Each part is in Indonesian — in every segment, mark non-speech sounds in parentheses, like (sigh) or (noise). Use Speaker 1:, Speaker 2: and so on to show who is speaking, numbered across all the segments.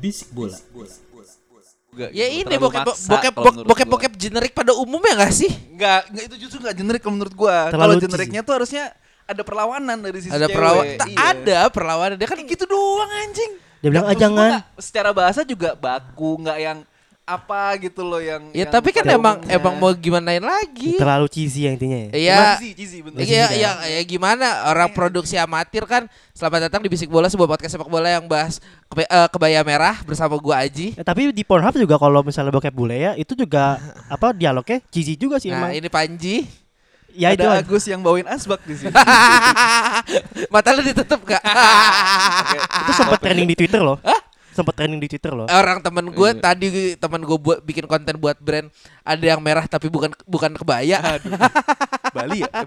Speaker 1: Bisik bola.
Speaker 2: Ya ini
Speaker 3: terlalu
Speaker 2: bokep
Speaker 3: maksa
Speaker 2: bokep bokep bokep generik pada umumnya gak sih?
Speaker 3: Enggak, enggak itu justru enggak generik kalau menurut gua.
Speaker 1: Terlalu
Speaker 3: Kalau generiknya tuh harusnya ada perlawanan dari sisi
Speaker 2: Ada
Speaker 3: cewek.
Speaker 2: perlawanan, tak
Speaker 3: Iya.
Speaker 2: ada perlawanan dia kan gitu doang anjing.
Speaker 1: Dia bilang ah jangan.
Speaker 3: secara bahasa juga baku, enggak yang apa gitu loh yang
Speaker 2: Ya
Speaker 3: yang
Speaker 2: tapi kan emang
Speaker 3: umumnya.
Speaker 2: emang mau gimanain lagi?
Speaker 1: Terlalu cheesy ya intinya ya.
Speaker 2: Iya.
Speaker 3: Cheesy, cheesy bener.
Speaker 2: Iya,
Speaker 1: kan?
Speaker 2: ya, ya gimana orang produksi amatir kan Selamat datang di Bisik Bola sebuah podcast sepak bola yang bahas kebe- eh, kebaya merah bersama gua Aji.
Speaker 1: Eh, tapi di Pornhub juga kalau misalnya bokep bule ya itu juga (laughs) apa dialognya cheesy juga sih
Speaker 2: Nah,
Speaker 1: emang.
Speaker 2: ini Panji.
Speaker 1: Ya itu
Speaker 3: ada Agus yang bawain asbak di sini. (laughs)
Speaker 2: Mata lu ditutup gak? (laughs)
Speaker 1: itu sempat trending di Twitter loh. Sempat trending di Twitter loh.
Speaker 2: Orang temen gue
Speaker 3: Iya.
Speaker 2: tadi temen gue buat bikin konten buat brand ada yang merah tapi bukan bukan kebaya. (laughs)
Speaker 3: Bali ya? Eh,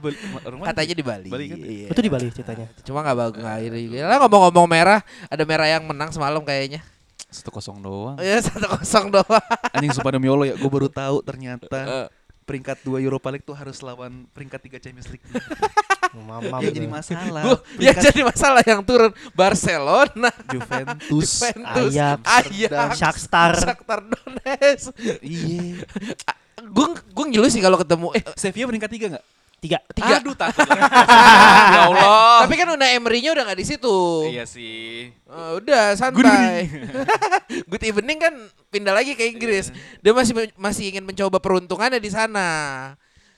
Speaker 3: mana
Speaker 2: Katanya di Bali.
Speaker 3: Bali kan?
Speaker 2: Iya.
Speaker 1: Itu di Bali ceritanya.
Speaker 2: Cuma nggak bagus nggak ini. Lah ngomong-ngomong merah, ada merah yang menang semalam kayaknya.
Speaker 3: Satu kosong doang.
Speaker 2: Ya satu kosong doang.
Speaker 3: Anjing sumpah demi Allah ya, gue baru tahu ternyata
Speaker 2: Eh.
Speaker 3: Peringkat 2 Europa League tuh harus lawan peringkat 3 Champions League. (laughs)
Speaker 1: Mamam.
Speaker 3: ya jadi masalah.
Speaker 2: Gua, ya jadi masalah yang turun Barcelona,
Speaker 3: Juventus.
Speaker 2: Juventus,
Speaker 1: Ajax,
Speaker 2: Ajax,
Speaker 1: Shakhtar.
Speaker 2: Shakhtar Donetsk.
Speaker 3: Iya. (laughs)
Speaker 2: Gue gue ngilu sih kalau ketemu eh
Speaker 3: Sevilla peringkat 3 enggak?
Speaker 1: Tiga.
Speaker 2: tiga.
Speaker 3: Aduh takut. (laughs) ya Allah.
Speaker 2: Tapi kan udah Emery-nya udah nggak di situ.
Speaker 3: Iya sih.
Speaker 2: Eh, udah santai. (laughs) Good evening kan pindah lagi ke Inggris. Dia masih masih ingin mencoba peruntungannya di sana.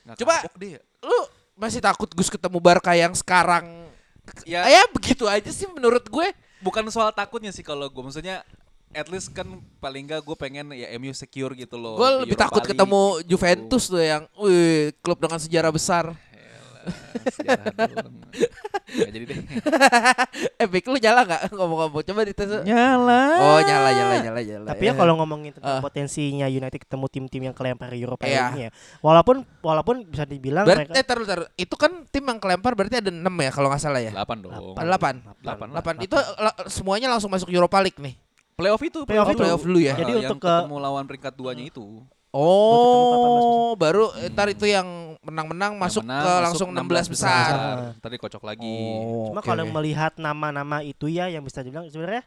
Speaker 3: Nggak
Speaker 2: Coba
Speaker 3: dia.
Speaker 2: lu masih takut Gus ketemu Barca yang sekarang
Speaker 3: Ya,
Speaker 2: ya begitu aja sih menurut gue.
Speaker 3: bukan soal takutnya sih kalau gue maksudnya at least kan paling enggak gue pengen ya MU secure gitu loh.
Speaker 2: Gue lebih
Speaker 3: Europa
Speaker 2: takut
Speaker 3: League
Speaker 2: ketemu
Speaker 3: gitu.
Speaker 2: Juventus tuh yang, wih, klub dengan sejarah besar.
Speaker 3: Jadi deh. (laughs)
Speaker 2: eh, Bik, lu nyala nggak ngomong-ngomong? Coba dites.
Speaker 3: Nyala.
Speaker 2: Oh, nyala, nyala, nyala, nyala.
Speaker 1: Tapi ya kalau ngomongin tentang
Speaker 2: Ah.
Speaker 1: potensinya United ketemu tim-tim yang kelempar Eropa
Speaker 2: Iya.
Speaker 1: ini ya. Walaupun walaupun bisa dibilang
Speaker 2: Berarti,
Speaker 1: mereka
Speaker 2: eh, taruh, taruh. Itu kan tim yang kelempar berarti ada 6 ya kalau nggak salah ya?
Speaker 3: 8 dong.
Speaker 2: Ada 8.
Speaker 3: Delapan.
Speaker 2: 8. Itu la- semuanya langsung masuk Europa League nih.
Speaker 3: Playoff itu,
Speaker 1: Playoff
Speaker 2: itu. playoff dulu ya?
Speaker 1: Jadi
Speaker 3: yang
Speaker 1: untuk ke-
Speaker 3: ketemu lawan peringkat 2-nya itu.
Speaker 2: Oh, baru eh, ntar itu yang menang-menang masuk
Speaker 3: Yang menang
Speaker 2: ke
Speaker 3: masuk
Speaker 2: langsung 16 besar.
Speaker 3: Tadi kocok lagi.
Speaker 2: Oh,
Speaker 1: Cuma
Speaker 2: oke.
Speaker 1: kalau melihat nama-nama itu ya yang bisa dibilang sebenarnya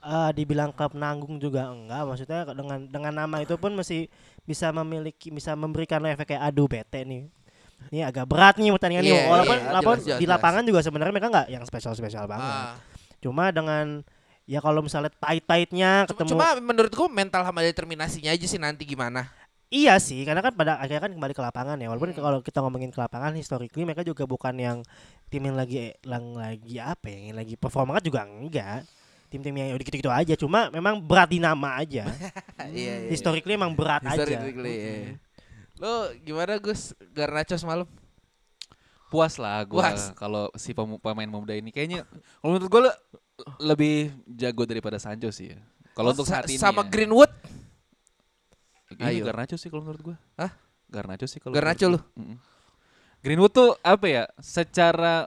Speaker 1: eh, dibilang klub penanggung juga enggak maksudnya dengan dengan nama itu pun masih bisa memiliki bisa memberikan efek kayak aduh bete nih ini agak berat nih pertandingan
Speaker 2: Iya,
Speaker 1: ini walaupun
Speaker 2: iya,
Speaker 1: walaupun
Speaker 2: jelas, jelas,
Speaker 1: di
Speaker 2: jelas.
Speaker 1: lapangan juga sebenarnya mereka enggak yang spesial-spesial banget
Speaker 2: Ah.
Speaker 1: cuma dengan ya kalau misalnya tight-tightnya
Speaker 2: Cuma,
Speaker 1: ketemu
Speaker 2: cuma menurutku mental sama determinasinya aja sih nanti gimana.
Speaker 1: Iya sih, karena kan pada akhirnya kan kembali ke lapangan ya.
Speaker 2: Hmm.
Speaker 1: Walaupun kalau kita ngomongin ke lapangan, historically mereka juga bukan yang tim yang lagi yang lagi apa ya, yang lagi perform banget juga enggak. Tim-tim yang udah gitu-gitu aja, cuma memang berat di nama aja. (laughs)
Speaker 2: Iya, iya.
Speaker 1: historically emang berat aja.
Speaker 2: Historically, iya. Lo gimana Gus Garnacho semalam?
Speaker 3: Puas lah gue kalau si pemain muda ini kayaknya kalau menurut gue lebih jago daripada Sancho sih ya. Kalau untuk
Speaker 2: Sa-
Speaker 3: saat ini
Speaker 2: sama
Speaker 3: ya.
Speaker 2: Greenwood,
Speaker 3: Ini
Speaker 2: Ayo.
Speaker 3: Garnacho sih kalau menurut gue.
Speaker 2: Hah?
Speaker 3: Garnacho sih kalau
Speaker 2: Garnacho.
Speaker 3: Mm-mm. Greenwood tuh apa ya? Secara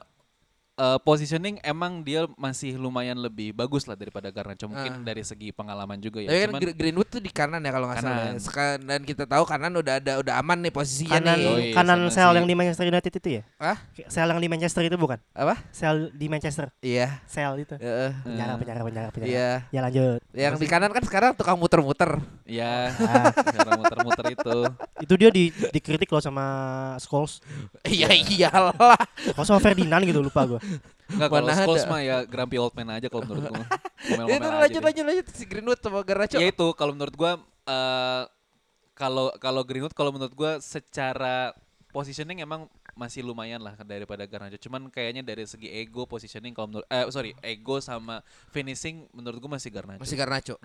Speaker 3: eh, positioning emang dia masih lumayan lebih bagus lah daripada Garnacho mungkin
Speaker 2: Ah.
Speaker 3: dari segi pengalaman juga ya.
Speaker 2: Tapi kan Greenwood tuh di kanan ya kalau nggak salah. Ya. Seka- Dan kita tahu kanan udah ada udah aman nih posisinya
Speaker 1: Kanan
Speaker 2: nih.
Speaker 3: Yoi,
Speaker 1: kanan sel yang di Manchester United itu ya?
Speaker 2: Hah?
Speaker 1: Sel yang di Manchester itu bukan?
Speaker 2: Apa?
Speaker 1: Sel di Manchester.
Speaker 2: Iya.
Speaker 1: Sel itu.
Speaker 2: Heeh.
Speaker 1: Penjara, penjara, penjara, penjara.
Speaker 2: Iya.
Speaker 1: Ya lanjut.
Speaker 2: Yang di kanan kan sekarang tukang muter-muter.
Speaker 3: ya
Speaker 1: Ah. (laughs)
Speaker 3: cara muter-muter itu.
Speaker 1: itu dia di dikritik loh sama Scholes. (laughs)
Speaker 2: Iya iyalah.
Speaker 1: Kok sama Ferdinand gitu lupa gue.
Speaker 3: Enggak kalau Scholes mah ya grumpy old man aja kalau menurut gue. (laughs)
Speaker 2: Itu lanjut lanjut lanjut si Greenwood sama Garnacho.
Speaker 3: Ya itu kalau menurut gua eh, kalau kalau Greenwood kalau menurut gua secara positioning emang masih lumayan lah daripada Garnacho. Cuman kayaknya dari segi ego positioning kalau menurut eh sorry, ego sama finishing menurut gua masih Garnacho.
Speaker 2: Masih Garnacho.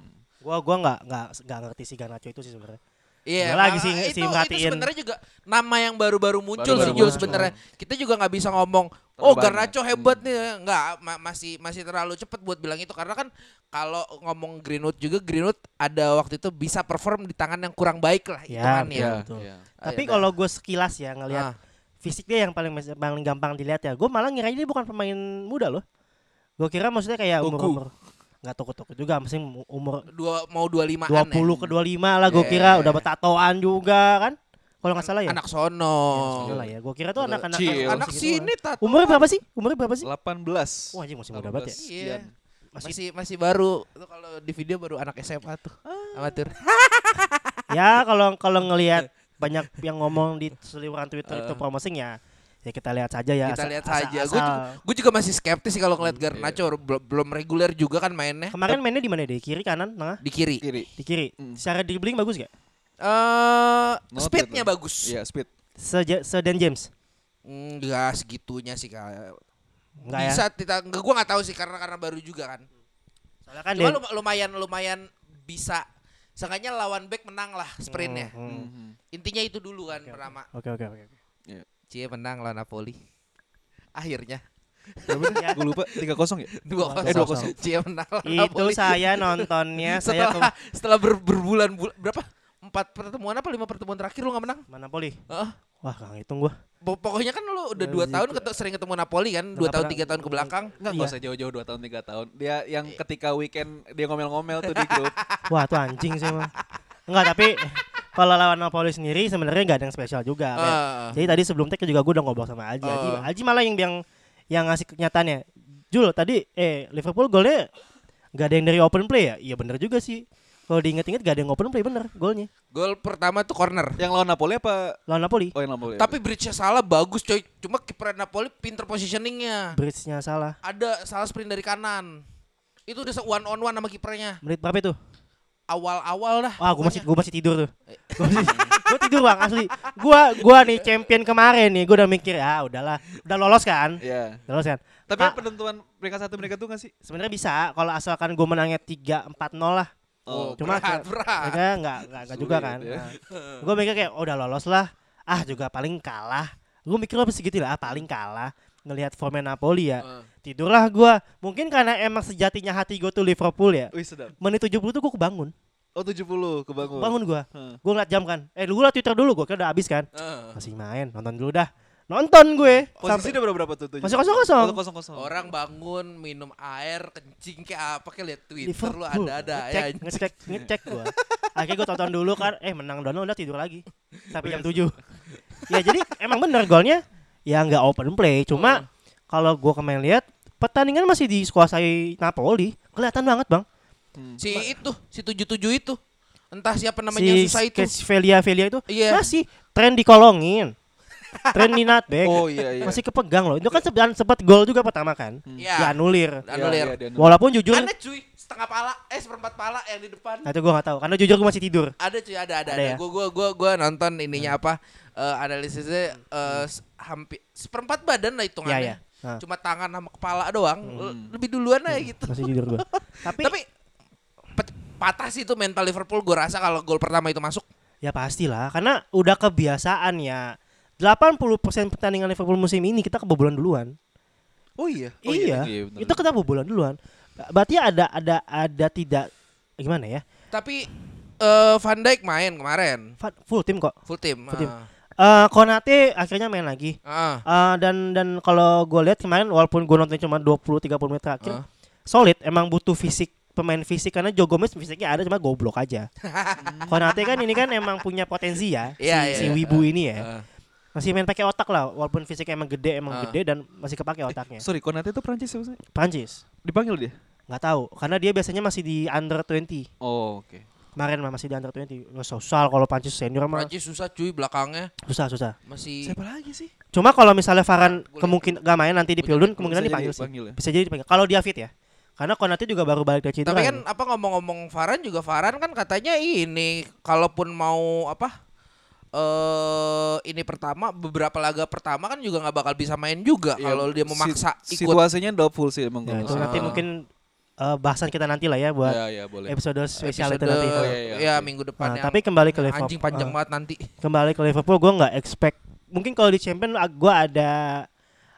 Speaker 1: Gua gua nggak nggak nggak ngerti si Garnacho itu sih sebenarnya.
Speaker 2: Iya,
Speaker 1: Gua lagi sih-
Speaker 2: itu,
Speaker 1: sih
Speaker 2: itu sebenarnya juga nama yang baru-baru muncul
Speaker 3: Baru-baru
Speaker 2: sih Jul sebenarnya. Kita juga nggak bisa ngomong, oh. Garnacho hebat nih, nggak ma- masih masih terlalu cepat buat bilang itu karena kan kalau ngomong Greenwood juga Greenwood ada waktu itu bisa perform di tangan yang kurang baik lah
Speaker 1: Ya,
Speaker 2: hitungannya.
Speaker 1: betul.
Speaker 3: Iya,
Speaker 1: betul.
Speaker 3: iya.
Speaker 1: Tapi
Speaker 2: Iya,
Speaker 1: kalau gue sekilas ya ngelihat
Speaker 2: Ah.
Speaker 1: fisik dia yang paling paling gampang dilihat ya. Gue malah ngira dia bukan pemain muda loh. Gue kira maksudnya kayak umur umur nggak toko toko juga, mesti umur
Speaker 2: dua mau 25
Speaker 1: 20 ke 25 lah gue
Speaker 2: Iya.
Speaker 1: kira udah bertatoan juga kan. Kalau nggak salah ya.
Speaker 2: Anak sono.
Speaker 1: Sono lah ya. Gue kira tuh anak-anak.
Speaker 2: Anak
Speaker 1: segitu
Speaker 2: sini tato.
Speaker 1: Umurnya berapa sih? Umurnya berapa sih?
Speaker 3: 18.
Speaker 1: Wah, anjing masih muda banget ya.
Speaker 3: 18
Speaker 2: Iya.
Speaker 1: Masih
Speaker 2: Masih masih baru. Itu kalau di video baru anak SMA tuh.
Speaker 1: Ah.
Speaker 2: Amatir. (laughs)
Speaker 1: ya kalau kalau ngelihat banyak yang ngomong di seliweran Twitter itu promoting ya ya kita lihat saja ya.
Speaker 2: Kita lihat saja. Gue juga, gue juga masih skeptis sih kalau ngeliat Garnacho Bel- belum reguler juga kan mainnya
Speaker 1: Kemarin mainnya di mana deh? Kiri kanan tengah?
Speaker 2: di kiri.
Speaker 3: Kiri.
Speaker 1: Di kiri.
Speaker 3: Hmm.
Speaker 1: Secara dribbling bagus gak?
Speaker 2: Eh,
Speaker 3: Noted
Speaker 2: speednya bagus.
Speaker 3: Iya, speed.
Speaker 1: Seja, Sedan James.
Speaker 2: Enggak segitunya sih kayak.
Speaker 1: Enggak ya.
Speaker 2: Bisa kita enggak gua nggak tahu sih karena karena baru juga kan.
Speaker 1: Soalnya kan
Speaker 2: Cuma
Speaker 1: dia-
Speaker 2: lum- lumayan lumayan bisa Seenggaknya lawan back menang lah sprintnya.
Speaker 1: Hmm, hmm.
Speaker 3: Mhm.
Speaker 2: Intinya itu dulu kan pertama.
Speaker 1: Oke oke oke. oke.
Speaker 2: Cie menang lawan Napoli. (laughs) Akhirnya
Speaker 1: Ya, (laughs)
Speaker 3: Gue lupa 3-0 ya?
Speaker 2: dua
Speaker 1: Eh,
Speaker 2: kosong.
Speaker 1: 2-0.
Speaker 2: Cie menang lawan
Speaker 1: Itu
Speaker 2: Napoli.
Speaker 1: saya nontonnya saya ke
Speaker 2: setelah setelah ber- berbulan bulan berapa? Empat pertemuan apa lima pertemuan terakhir lu nggak menang?
Speaker 1: mana Poli?
Speaker 2: Heeh.
Speaker 1: Wah, gak ngitung gua.
Speaker 2: Pok- Pokoknya kan lu udah
Speaker 1: Ya,
Speaker 2: dua tahun ketemu, sering ketemu Napoli kan, dua tahun tiga tahun ke belakang.
Speaker 3: Enggak,
Speaker 1: Iya.
Speaker 3: usah jauh-jauh 2 tahun 3 tahun. Dia yang ketika weekend dia ngomel-ngomel tuh di grup. (laughs)
Speaker 1: Wah, tuh anjing sih emang. Enggak, tapi kalau lawan Napoli sendiri sebenarnya nggak ada yang spesial juga. Kayak-
Speaker 2: Ah.
Speaker 1: Jadi tadi sebelum take juga gue udah ngobrol sama Aji. Aji,
Speaker 2: Oh.
Speaker 1: Aji malah yang yang yang ngasih kenyataannya. Jul tadi eh Liverpool golnya nggak ada yang dari open play ya? Iya bener juga sih. Kalau diinget-inget gak ada yang open play bener golnya
Speaker 2: Gol pertama tuh corner.
Speaker 3: Yang lawan Napoli apa?
Speaker 1: lawan Napoli.
Speaker 3: Oh, yang Napoli.
Speaker 2: Tapi bridge-nya salah bagus coy. Cuma kiper Napoli pinter positioningnya.
Speaker 1: Bridge-nya salah.
Speaker 2: Ada salah sprint dari kanan. Itu udah one on one sama kipernya.
Speaker 1: Menit berapa itu?
Speaker 2: Awal-awal dah.
Speaker 1: Wah, gue masih gue masih tidur tuh. (laughs) Gue masih gue tidur bang asli. Gua gua nih champion kemarin nih. Gue udah mikir ah udahlah, udah lolos kan?
Speaker 3: Iya.
Speaker 1: Udah lolos kan?
Speaker 3: Tapi
Speaker 1: Ah,
Speaker 3: penentuan peringkat satu mereka tuh nggak sih?
Speaker 1: sebenarnya bisa kalau asalkan gue menangnya 3 4 0 lah.
Speaker 2: Oh,
Speaker 1: Cuma
Speaker 2: berat, berat.
Speaker 1: Mereka enggak enggak, enggak juga kan.
Speaker 3: ya.
Speaker 1: gue mikir kayak oh, udah lolos lah. Ah juga paling kalah. Gue mikir apa segitu lah, ah, paling kalah. Ngelihat formen Napoli ya.
Speaker 2: Eh.
Speaker 1: Tidurlah gua. Mungkin karena emang sejatinya hati gue tuh Liverpool ya.
Speaker 3: Wih, sedap.
Speaker 1: Menit 70 tuh gue kebangun.
Speaker 3: Oh, 70 kebangun.
Speaker 1: Bangun gua. Gue ngeliat jam kan. Eh lu liat Twitter dulu gue kira udah habis kan.
Speaker 2: Eh.
Speaker 1: Masih main, nonton dulu dah. Nonton gue.
Speaker 3: Posisi
Speaker 1: Sampai
Speaker 3: udah berapa berapa tuh? tujuh?
Speaker 1: Masih kosong-kosong.
Speaker 3: Oh, kosong-kosong.
Speaker 2: Orang bangun minum air kencing kayak apa kayak lihat Twitter
Speaker 1: Liverpool.
Speaker 2: lu ada-ada ya.
Speaker 1: ngecek, ngecek, ngecek gua. Akhirnya gue tonton dulu kan, eh menang doang udah tidur lagi sampai jam 7. ya jadi emang bener golnya ya nggak open play, cuma kalau gua kemarin lihat pertandingan masih dikuasai Napoli, kelihatan banget bang.
Speaker 2: Si itu, si 77 itu. Entah siapa namanya
Speaker 1: si
Speaker 2: susah itu.
Speaker 1: Velia Velia itu
Speaker 2: Iya.
Speaker 1: masih tren dikolongin, tren di nutback,
Speaker 3: Oh iya iya.
Speaker 1: masih kepegang loh. Itu kan sempat sempat gol juga pertama kan,
Speaker 2: Iya.
Speaker 1: dianulir.
Speaker 2: Anulir.
Speaker 3: Iya, iya, dia-
Speaker 1: Walaupun jujur,
Speaker 2: Ada cuy, setengah pala, eh seperempat pala yang di depan.
Speaker 1: nah itu gua nggak tahu, karena jujur gua masih tidur.
Speaker 2: Ada cuy, ada ada
Speaker 1: Ada
Speaker 2: ada.
Speaker 1: ya?
Speaker 2: Gua gua gua gua nonton ininya apa? eh analisisnya eh s- hampir seperempat badan lah hitungannya.
Speaker 1: Iya, iya. Nah.
Speaker 2: Cuma tangan sama kepala doang. Lebih duluan aja gitu.
Speaker 1: Masih tidur gua. (laughs) Tapi,
Speaker 2: Tapi patah sih itu mental Liverpool gua rasa kalau gol pertama itu masuk.
Speaker 1: Ya pastilah, karena udah kebiasaan ya. 80% pertandingan Liverpool musim ini kita kebobolan duluan.
Speaker 3: Oh iya. Oh,
Speaker 1: iya,
Speaker 3: iya, bener.
Speaker 1: itu kita kebobolan duluan. Berarti ada ada ada tidak gimana ya?
Speaker 2: Tapi eh Van Dijk main kemarin
Speaker 1: Full tim kok.
Speaker 2: full tim.
Speaker 1: Full tim.
Speaker 2: Ah.
Speaker 1: Eh Konate akhirnya main lagi.
Speaker 2: Ah.
Speaker 1: Eh, dan dan kalau gue lihat kemarin walaupun gue nonton cuma 20 30 menit terakhir,
Speaker 2: Ah.
Speaker 1: solid emang butuh fisik pemain fisik karena Joe Gomez fisiknya ada cuma goblok aja. (laughs) Konate kan ini kan emang punya potensi ya
Speaker 2: Iya,
Speaker 1: si,
Speaker 2: iya,
Speaker 1: si
Speaker 2: iya.
Speaker 1: Wibu ini ya.
Speaker 2: Ah.
Speaker 1: Masih main pakai otak lah walaupun fisiknya emang gede emang
Speaker 2: Ah.
Speaker 1: gede dan masih kepake otaknya.
Speaker 3: Sorry, Konate itu Prancis ya maksudnya?
Speaker 1: Prancis
Speaker 3: Dipanggil dia?
Speaker 1: nggak tahu karena dia biasanya masih di under 20
Speaker 3: Oh, oke.
Speaker 1: kemarin mah masih di under 20 Nggak susah kalau Prancis senior mah
Speaker 2: Prancis susah cuy belakangnya
Speaker 1: susah susah
Speaker 2: masih
Speaker 3: Siapa lagi sih?
Speaker 1: cuma kalau misalnya
Speaker 2: Boleh.
Speaker 1: kemungkin gak main nanti di Pildun kemungkinan dipanggil sih
Speaker 3: dipanggil ya?
Speaker 1: bisa jadi dipanggil kalau dia fit ya karena Konate juga baru balik dari cedera
Speaker 2: Tapi kan apa ngomong-ngomong Varan juga Varan kan katanya ini kalaupun mau apa eh ini pertama beberapa laga pertama kan juga nggak bakal bisa main juga
Speaker 3: Iya,
Speaker 2: kalau dia memaksa
Speaker 3: si-
Speaker 2: ikut.
Speaker 3: Situasinya doubtful sih emang.
Speaker 1: Ya, itu nanti mungkin eh, bahasan kita nanti lah ya buat
Speaker 3: Ya, ya, boleh.
Speaker 1: episode spesial itu nanti.
Speaker 3: Oh, iya, iya,
Speaker 2: ya
Speaker 3: oke.
Speaker 2: minggu depan
Speaker 1: Nah,
Speaker 2: yang
Speaker 1: tapi kembali ke Liverpool.
Speaker 2: anjing panjang
Speaker 1: Ah.
Speaker 2: banget nanti.
Speaker 1: kembali ke Liverpool gue nggak expect mungkin kalau di champion gue ada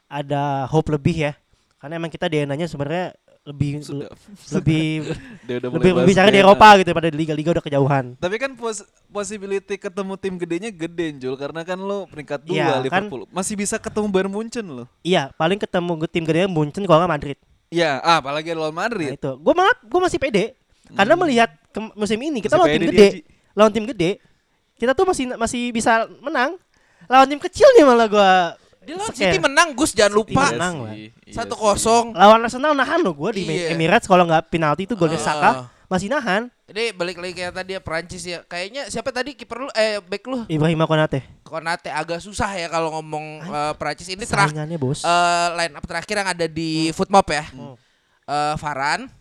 Speaker 1: ada hope lebih ya karena emang kita DNA-nya sebenarnya lebih
Speaker 3: Sudah. (laughs) (laughs)
Speaker 1: lebih (laughs)
Speaker 3: Dia udah
Speaker 1: lebih berbicara di. Eropa gitu pada di liga-liga udah kejauhan.
Speaker 3: Tapi kan pos possibility ketemu tim gedenya gede Jul karena kan lo peringkat dua
Speaker 1: Iya, kan-
Speaker 3: Liverpool. Masih bisa ketemu Bayern Munchen lo.
Speaker 1: Iya, paling ketemu tim gede Munchen kalau nggak Madrid.
Speaker 3: Ya, ah, apalagi lawan
Speaker 1: Nah,
Speaker 3: Madrid.
Speaker 1: itu. Gue malah gue masih pede karena melihat ke- musim ini kita
Speaker 3: Masih
Speaker 1: lawan tim gede, lawan tim gede, kita tuh masih masih bisa menang. Lawan tim kecil nih malah gue
Speaker 2: Dia lawan City menang Gus jangan lupa.
Speaker 1: City menang,
Speaker 3: iya
Speaker 2: Satu kosong.
Speaker 1: lawan Arsenal nahan loh gue di
Speaker 2: Iya.
Speaker 1: Emirates kalau nggak penalti itu golnya
Speaker 2: Ah.
Speaker 1: Saka masih nahan.
Speaker 2: Ini balik lagi kayak tadi ya Perancis ya. Kayaknya siapa tadi kiper lu eh back lu?
Speaker 1: Ibrahim Konate.
Speaker 2: Konate agak susah ya kalau ngomong eh, Perancis ini terakhir
Speaker 1: bos.
Speaker 2: eh line up terakhir yang ada di Footmob ya.
Speaker 1: Hmm.
Speaker 2: Eh Varane,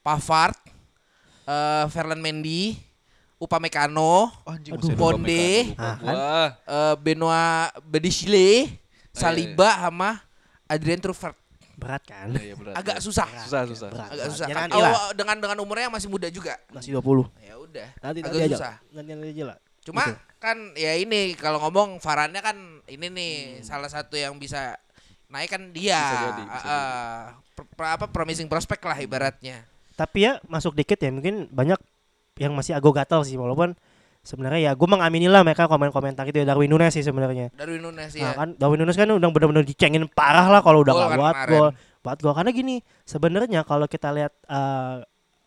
Speaker 2: Pavard, eh Ferland Mendy, Upamecano,
Speaker 3: Oh, anjing. Upamecano, lupa
Speaker 1: Ah, kan?
Speaker 2: eh Benoit Bedichile, Saliba sama Adrien Truffert.
Speaker 1: Berat kan?
Speaker 3: Iya, iya, berat,
Speaker 2: Agak
Speaker 3: berat.
Speaker 2: susah.
Speaker 3: Susah, susah.
Speaker 1: Berat.
Speaker 2: Agak susah.
Speaker 1: Ya
Speaker 2: Kan-
Speaker 1: nanti lah.
Speaker 2: oh, dengan dengan umurnya yang masih muda juga.
Speaker 1: Masih 20.
Speaker 2: Ya udah.
Speaker 1: Nanti
Speaker 2: agak
Speaker 1: nanti aja.
Speaker 2: susah.
Speaker 1: Nanti nanti aja lah.
Speaker 2: Cuma
Speaker 1: Gitu.
Speaker 2: kan ya ini kalau ngomong Varane kan ini nih
Speaker 1: Hmm.
Speaker 2: salah satu yang bisa naik kan dia.
Speaker 3: Bisa jadi, bisa.
Speaker 2: Pro- pro- apa promising prospect lah ibaratnya.
Speaker 1: Tapi ya masuk dikit ya mungkin banyak yang masih agak gatal sih walaupun sebenarnya ya gue mengamini lah mereka komen-komentar gitu ya Darwin Nunes sih sebenarnya.
Speaker 2: Dari Nunes
Speaker 1: Nah,
Speaker 2: ya.
Speaker 1: kan Darwin Nunes kan udah benar-benar dicengin parah lah kalau udah nggak
Speaker 2: kan
Speaker 1: buat gol, buat gol karena gini sebenarnya kalau kita lihat uh,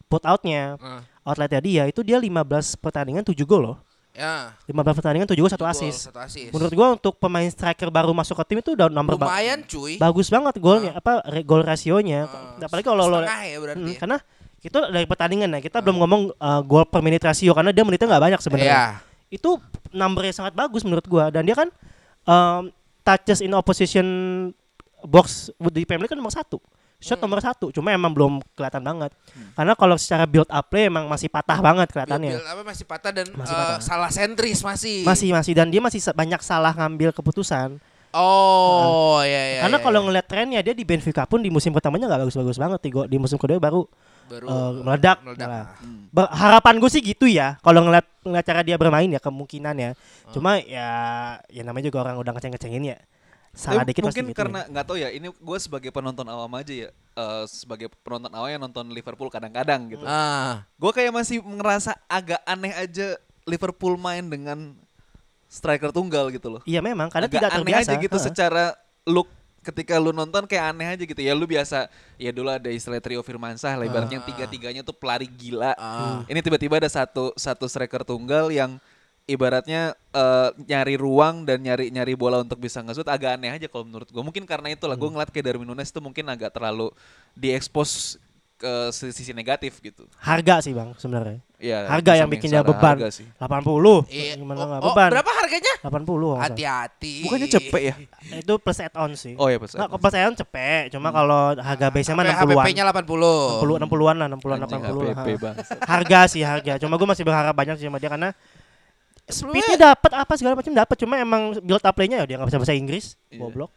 Speaker 1: put outnya
Speaker 2: Ah,
Speaker 1: outletnya dia itu dia 15 pertandingan 7 gol loh.
Speaker 2: ya.
Speaker 1: 15 pertandingan 7 gol 1
Speaker 2: Gol,
Speaker 1: assist.
Speaker 2: Satu assist.
Speaker 1: Menurut gua untuk pemain striker baru masuk ke tim itu udah nomor ba-
Speaker 2: lumayan cuy.
Speaker 1: bagus banget golnya apa re- gol rasionya.
Speaker 2: Ah,
Speaker 1: Apalagi kalau lo
Speaker 2: ya berarti.
Speaker 1: Mm,
Speaker 2: ya.
Speaker 1: karena itu dari pertandingan ya kita belum ngomong uh, gol per menit rasio karena dia menitnya nggak banyak sebenarnya
Speaker 2: Iya.
Speaker 1: itu numbernya sangat bagus menurut gua dan dia kan um, touches in opposition box di Premier League kan nomor satu shot
Speaker 2: Hmm.
Speaker 1: nomor satu cuma emang belum kelihatan banget karena kalau secara build up play emang masih patah banget kelihatannya
Speaker 2: Bil- apa masih patah dan
Speaker 1: Masih
Speaker 2: eh,
Speaker 1: patah.
Speaker 2: salah sentris masih.
Speaker 1: masih masih dan dia masih banyak salah ngambil keputusan
Speaker 2: Oh, ya ya.
Speaker 1: karena
Speaker 2: ya,
Speaker 1: kalau
Speaker 2: ya.
Speaker 1: ngeliat trennya dia di Benfica pun di musim pertamanya nggak bagus-bagus banget di musim kedua baru
Speaker 2: baru
Speaker 1: eh, meledak.
Speaker 2: meledak.
Speaker 1: Nah, Ber- harapan gue sih gitu ya kalau ngeliat ngeliat cara dia bermain ya kemungkinan ya. Cuma ya ya namanya juga orang udah ngeceng-ngecengin ya. Salah
Speaker 3: Tapi
Speaker 1: dikit pasti
Speaker 3: mungkin
Speaker 1: gitu
Speaker 3: karena nggak tahu ya ini gue sebagai penonton awam aja ya eh, sebagai penonton awam yang nonton Liverpool kadang-kadang gitu.
Speaker 2: Ah,
Speaker 3: gue kayak masih ngerasa agak aneh aja Liverpool main dengan striker tunggal gitu loh.
Speaker 1: Iya memang karena
Speaker 3: agak
Speaker 1: tidak
Speaker 3: aneh
Speaker 1: terbiasa.
Speaker 3: aja gitu
Speaker 1: Heeh.
Speaker 3: secara look ketika lu nonton kayak aneh aja gitu ya lu biasa ya dulu ada istilah trio Firmansyah lah ibaratnya yang tiga-tiganya tuh pelari gila.
Speaker 2: Ah.
Speaker 3: ini tiba-tiba ada satu satu striker tunggal yang ibaratnya eh, nyari ruang dan nyari nyari bola untuk bisa ngesut agak aneh aja kalau menurut gue mungkin karena itulah gue ngeliat kayak Darwin Nunes tuh mungkin agak terlalu diekspos ke sisi negatif gitu.
Speaker 1: Harga sih bang sebenarnya.
Speaker 3: Ya
Speaker 1: harga yang bikin dia beban.
Speaker 3: harga sih.
Speaker 1: 80
Speaker 2: Iya.
Speaker 1: gimana
Speaker 2: Oh, oh,
Speaker 1: beban?
Speaker 2: berapa harganya?
Speaker 1: 80 kalau nggak salah.
Speaker 2: Hati-hati.
Speaker 3: bukannya cepet ya?
Speaker 1: Itu plus add on sih.
Speaker 3: Oh ya pas
Speaker 1: Nggak, plus add on cepet. Cuma kalau harga base nya mah
Speaker 2: Sampai
Speaker 1: 60-an
Speaker 2: HPP-nya 80.
Speaker 1: 60 60-an lah 60-an
Speaker 3: Anjing,
Speaker 1: 80 lah.
Speaker 3: HPP bang
Speaker 1: harga sih harga. Cuma gue masih berharap banyak sih sama dia karena speednya dapat apa segala macam dapat cuma emang build up play-nya ya dia nggak bisa bahasa Inggris.
Speaker 3: Iya.
Speaker 1: goblok.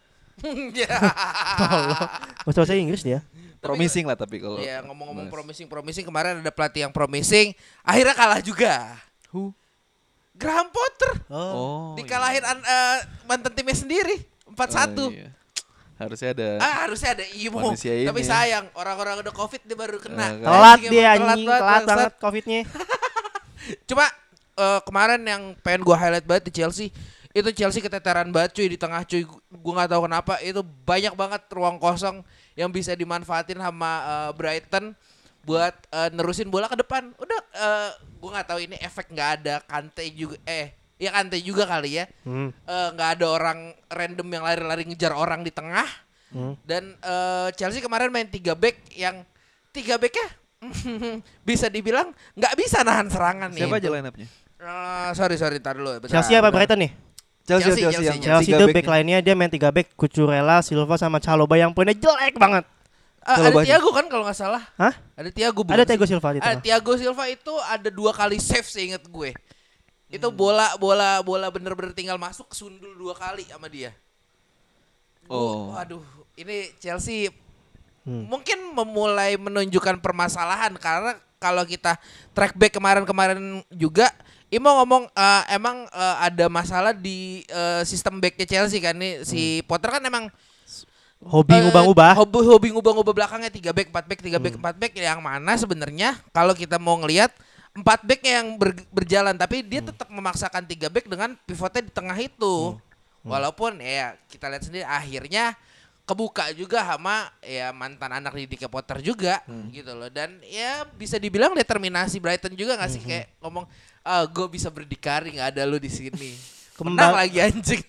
Speaker 2: Ya. (laughs)
Speaker 1: tolong. Nggak bisa bahasa Inggris dia
Speaker 3: promising lah tapi kalau
Speaker 2: Ya ngomong-ngomong promising promising kemarin ada pelatih yang promising akhirnya kalah juga.
Speaker 3: Who?
Speaker 2: Graham Potter
Speaker 3: oh
Speaker 2: dikalahin an- eh, mantan timnya sendiri 4-1.
Speaker 3: Oh, iya. harusnya ada
Speaker 2: Ah harusnya ada Imo
Speaker 3: ini
Speaker 2: Tapi
Speaker 3: ya.
Speaker 2: sayang orang-orang udah covid dia baru kena
Speaker 3: kan.
Speaker 1: telat dia anjing telat
Speaker 2: bangsat.
Speaker 1: banget covidnya (laughs)
Speaker 2: Cuma eh, kemarin yang pengen gua highlight banget di Chelsea itu Chelsea keteteran banget cuy di tengah cuy gua nggak tahu kenapa itu banyak banget ruang kosong yang bisa dimanfaatin sama eh, Brighton buat eh, nerusin bola ke depan udah eh, gua nggak tahu ini efek nggak ada Kante juga eh ya Kante juga kali ya
Speaker 1: hmm.
Speaker 2: Nggak ada orang random yang lari-lari ngejar orang di tengah
Speaker 1: Hmm.
Speaker 2: dan eh, Chelsea kemarin main tiga back yang tiga backnya (laughs) bisa dibilang nggak bisa nahan serangan nih
Speaker 3: siapa aja line up-nya
Speaker 2: Eh, sorry sorry tar dulu bentar,
Speaker 1: Chelsea apa. Brighton nih
Speaker 2: Chelsea,
Speaker 3: Chelsea,
Speaker 2: Chelsea,
Speaker 3: yang
Speaker 1: Chelsea
Speaker 3: tiga
Speaker 1: itu back lainnya dia main 3 back Cucurella, Silva sama Caloba yang poinnya jelek banget.
Speaker 3: Kalau
Speaker 2: ada. Thiago kan kalau nggak salah
Speaker 1: Hah?
Speaker 2: ada Thiago bukan
Speaker 1: Ada
Speaker 2: sih?
Speaker 1: Thiago Silva di
Speaker 2: Ah,
Speaker 1: tengah.
Speaker 2: Thiago Silva itu ada dua kali save seingat gue Itu bola bola bola bener-bener tinggal masuk sundul dua kali sama dia.
Speaker 3: Oh.
Speaker 2: Waduh, ini Chelsea
Speaker 1: Hmm.
Speaker 2: mungkin memulai menunjukkan permasalahan karena kalau kita track back kemarin-kemarin juga Imo ngomong eh, emang eh, ada masalah di eh, sistem backnya Chelsea kan nih? Si Potter kan emang
Speaker 1: Hobi ngubah-ngubah.
Speaker 2: hobi hobi ngubah-ngubah belakangnya. Tiga back empat back tiga back empat back. Yang mana sebenarnya kalau kita mau ngelihat empat back yang ber- berjalan. Tapi dia tetap memaksakan tiga back dengan pivotnya di tengah itu. Walaupun ya kita lihat sendiri akhirnya kebuka juga sama ya mantan anak didiknya Potter juga gitu loh. Dan ya bisa dibilang determinasi Brighton juga nggak sih? Kayak ngomong ah gue bisa berdikari nggak ada lu di sini (laughs)
Speaker 1: Kembal-
Speaker 2: menang lagi anjing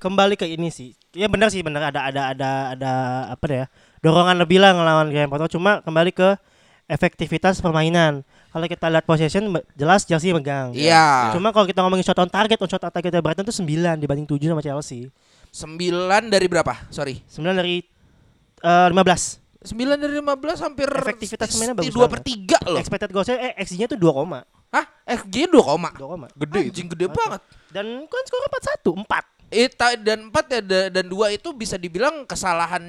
Speaker 1: Kembali ke ini sih. Ya benar sih benar ada ada ada ada apa ya? Dorongan lebih lah ngelawan Graham Potter cuma kembali ke efektivitas permainan. Kalau kita lihat possession jelas Chelsea megang.
Speaker 2: Iya.
Speaker 1: Cuma kalau kita ngomongin shot on target, on shot attack kita Brighton tuh 9 dibanding 7 sama Chelsea.
Speaker 2: sembilan dari berapa sorry
Speaker 1: 9 dari eh, 15.
Speaker 2: 9 dari 15 hampir
Speaker 1: Efektivitas mainnya bagus
Speaker 2: dua
Speaker 1: banget.
Speaker 2: per 3 loh.
Speaker 1: Expected goalsnya eh XG-nya tuh 2 koma.
Speaker 2: Hah? FG 2 koma.
Speaker 1: 2 koma.
Speaker 3: Gede.
Speaker 2: Anjing gede banget.
Speaker 1: Dan kan skor 4-1, 4.
Speaker 2: Eta dan 4 ya da- dan 2 itu bisa dibilang kesalahan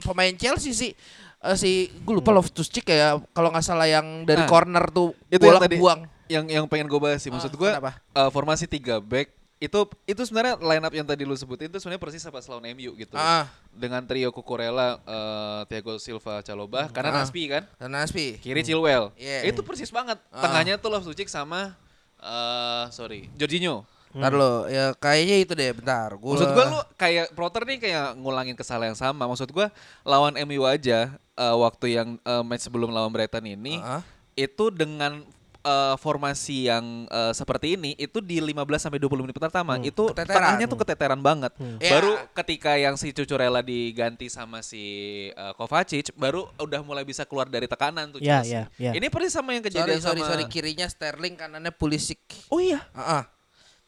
Speaker 2: pemain Chelsea sih. Eh, si gue lupa Loftus Cheek ya kalau nggak salah yang dari
Speaker 3: Nah,
Speaker 2: corner tuh
Speaker 3: itu
Speaker 2: bola
Speaker 3: yang tadi
Speaker 2: buang.
Speaker 3: yang yang pengen gue bahas sih maksud
Speaker 2: Ah,
Speaker 3: gue eh, formasi 3 back itu itu sebenarnya line up yang tadi lu sebutin itu sebenarnya persis apa lawan MU gitu
Speaker 2: Ah,
Speaker 3: dengan trio Cucurella, eh, Thiago Silva, Caloba, karena
Speaker 2: Ah.
Speaker 3: Naspi kan,
Speaker 2: dan Naspi.
Speaker 3: kiri Chilwell,
Speaker 2: Iya.
Speaker 3: itu persis banget.
Speaker 2: Ah.
Speaker 3: Tengahnya tuh Loftus Cheek sama eh sorry Jorginho.
Speaker 2: Ntar lo, ya kayaknya itu deh bentar. Gua...
Speaker 3: Maksud gue lu kayak Proter nih kayak ngulangin kesalahan yang sama. Maksud gue lawan MU aja eh, waktu yang eh, match sebelum lawan Brighton ini
Speaker 2: Ah.
Speaker 3: itu dengan eh, formasi yang eh, seperti ini itu di 15 sampai 20 menit pertama itu
Speaker 2: Keteteran.
Speaker 3: tengahnya tuh keteteran banget.
Speaker 2: Ya.
Speaker 3: Baru ketika yang si Cucurella diganti sama si eh, Kovacic baru udah mulai bisa keluar dari tekanan tuh
Speaker 1: Ya,
Speaker 3: Chelsea.
Speaker 1: ya, ya.
Speaker 3: Ini persis sama yang
Speaker 2: Sorry,
Speaker 3: kejadian
Speaker 2: sorry,
Speaker 3: sama
Speaker 2: sorry. Kirinya Sterling, kanannya Pulisic.
Speaker 3: Oh iya.
Speaker 2: Ah, ah.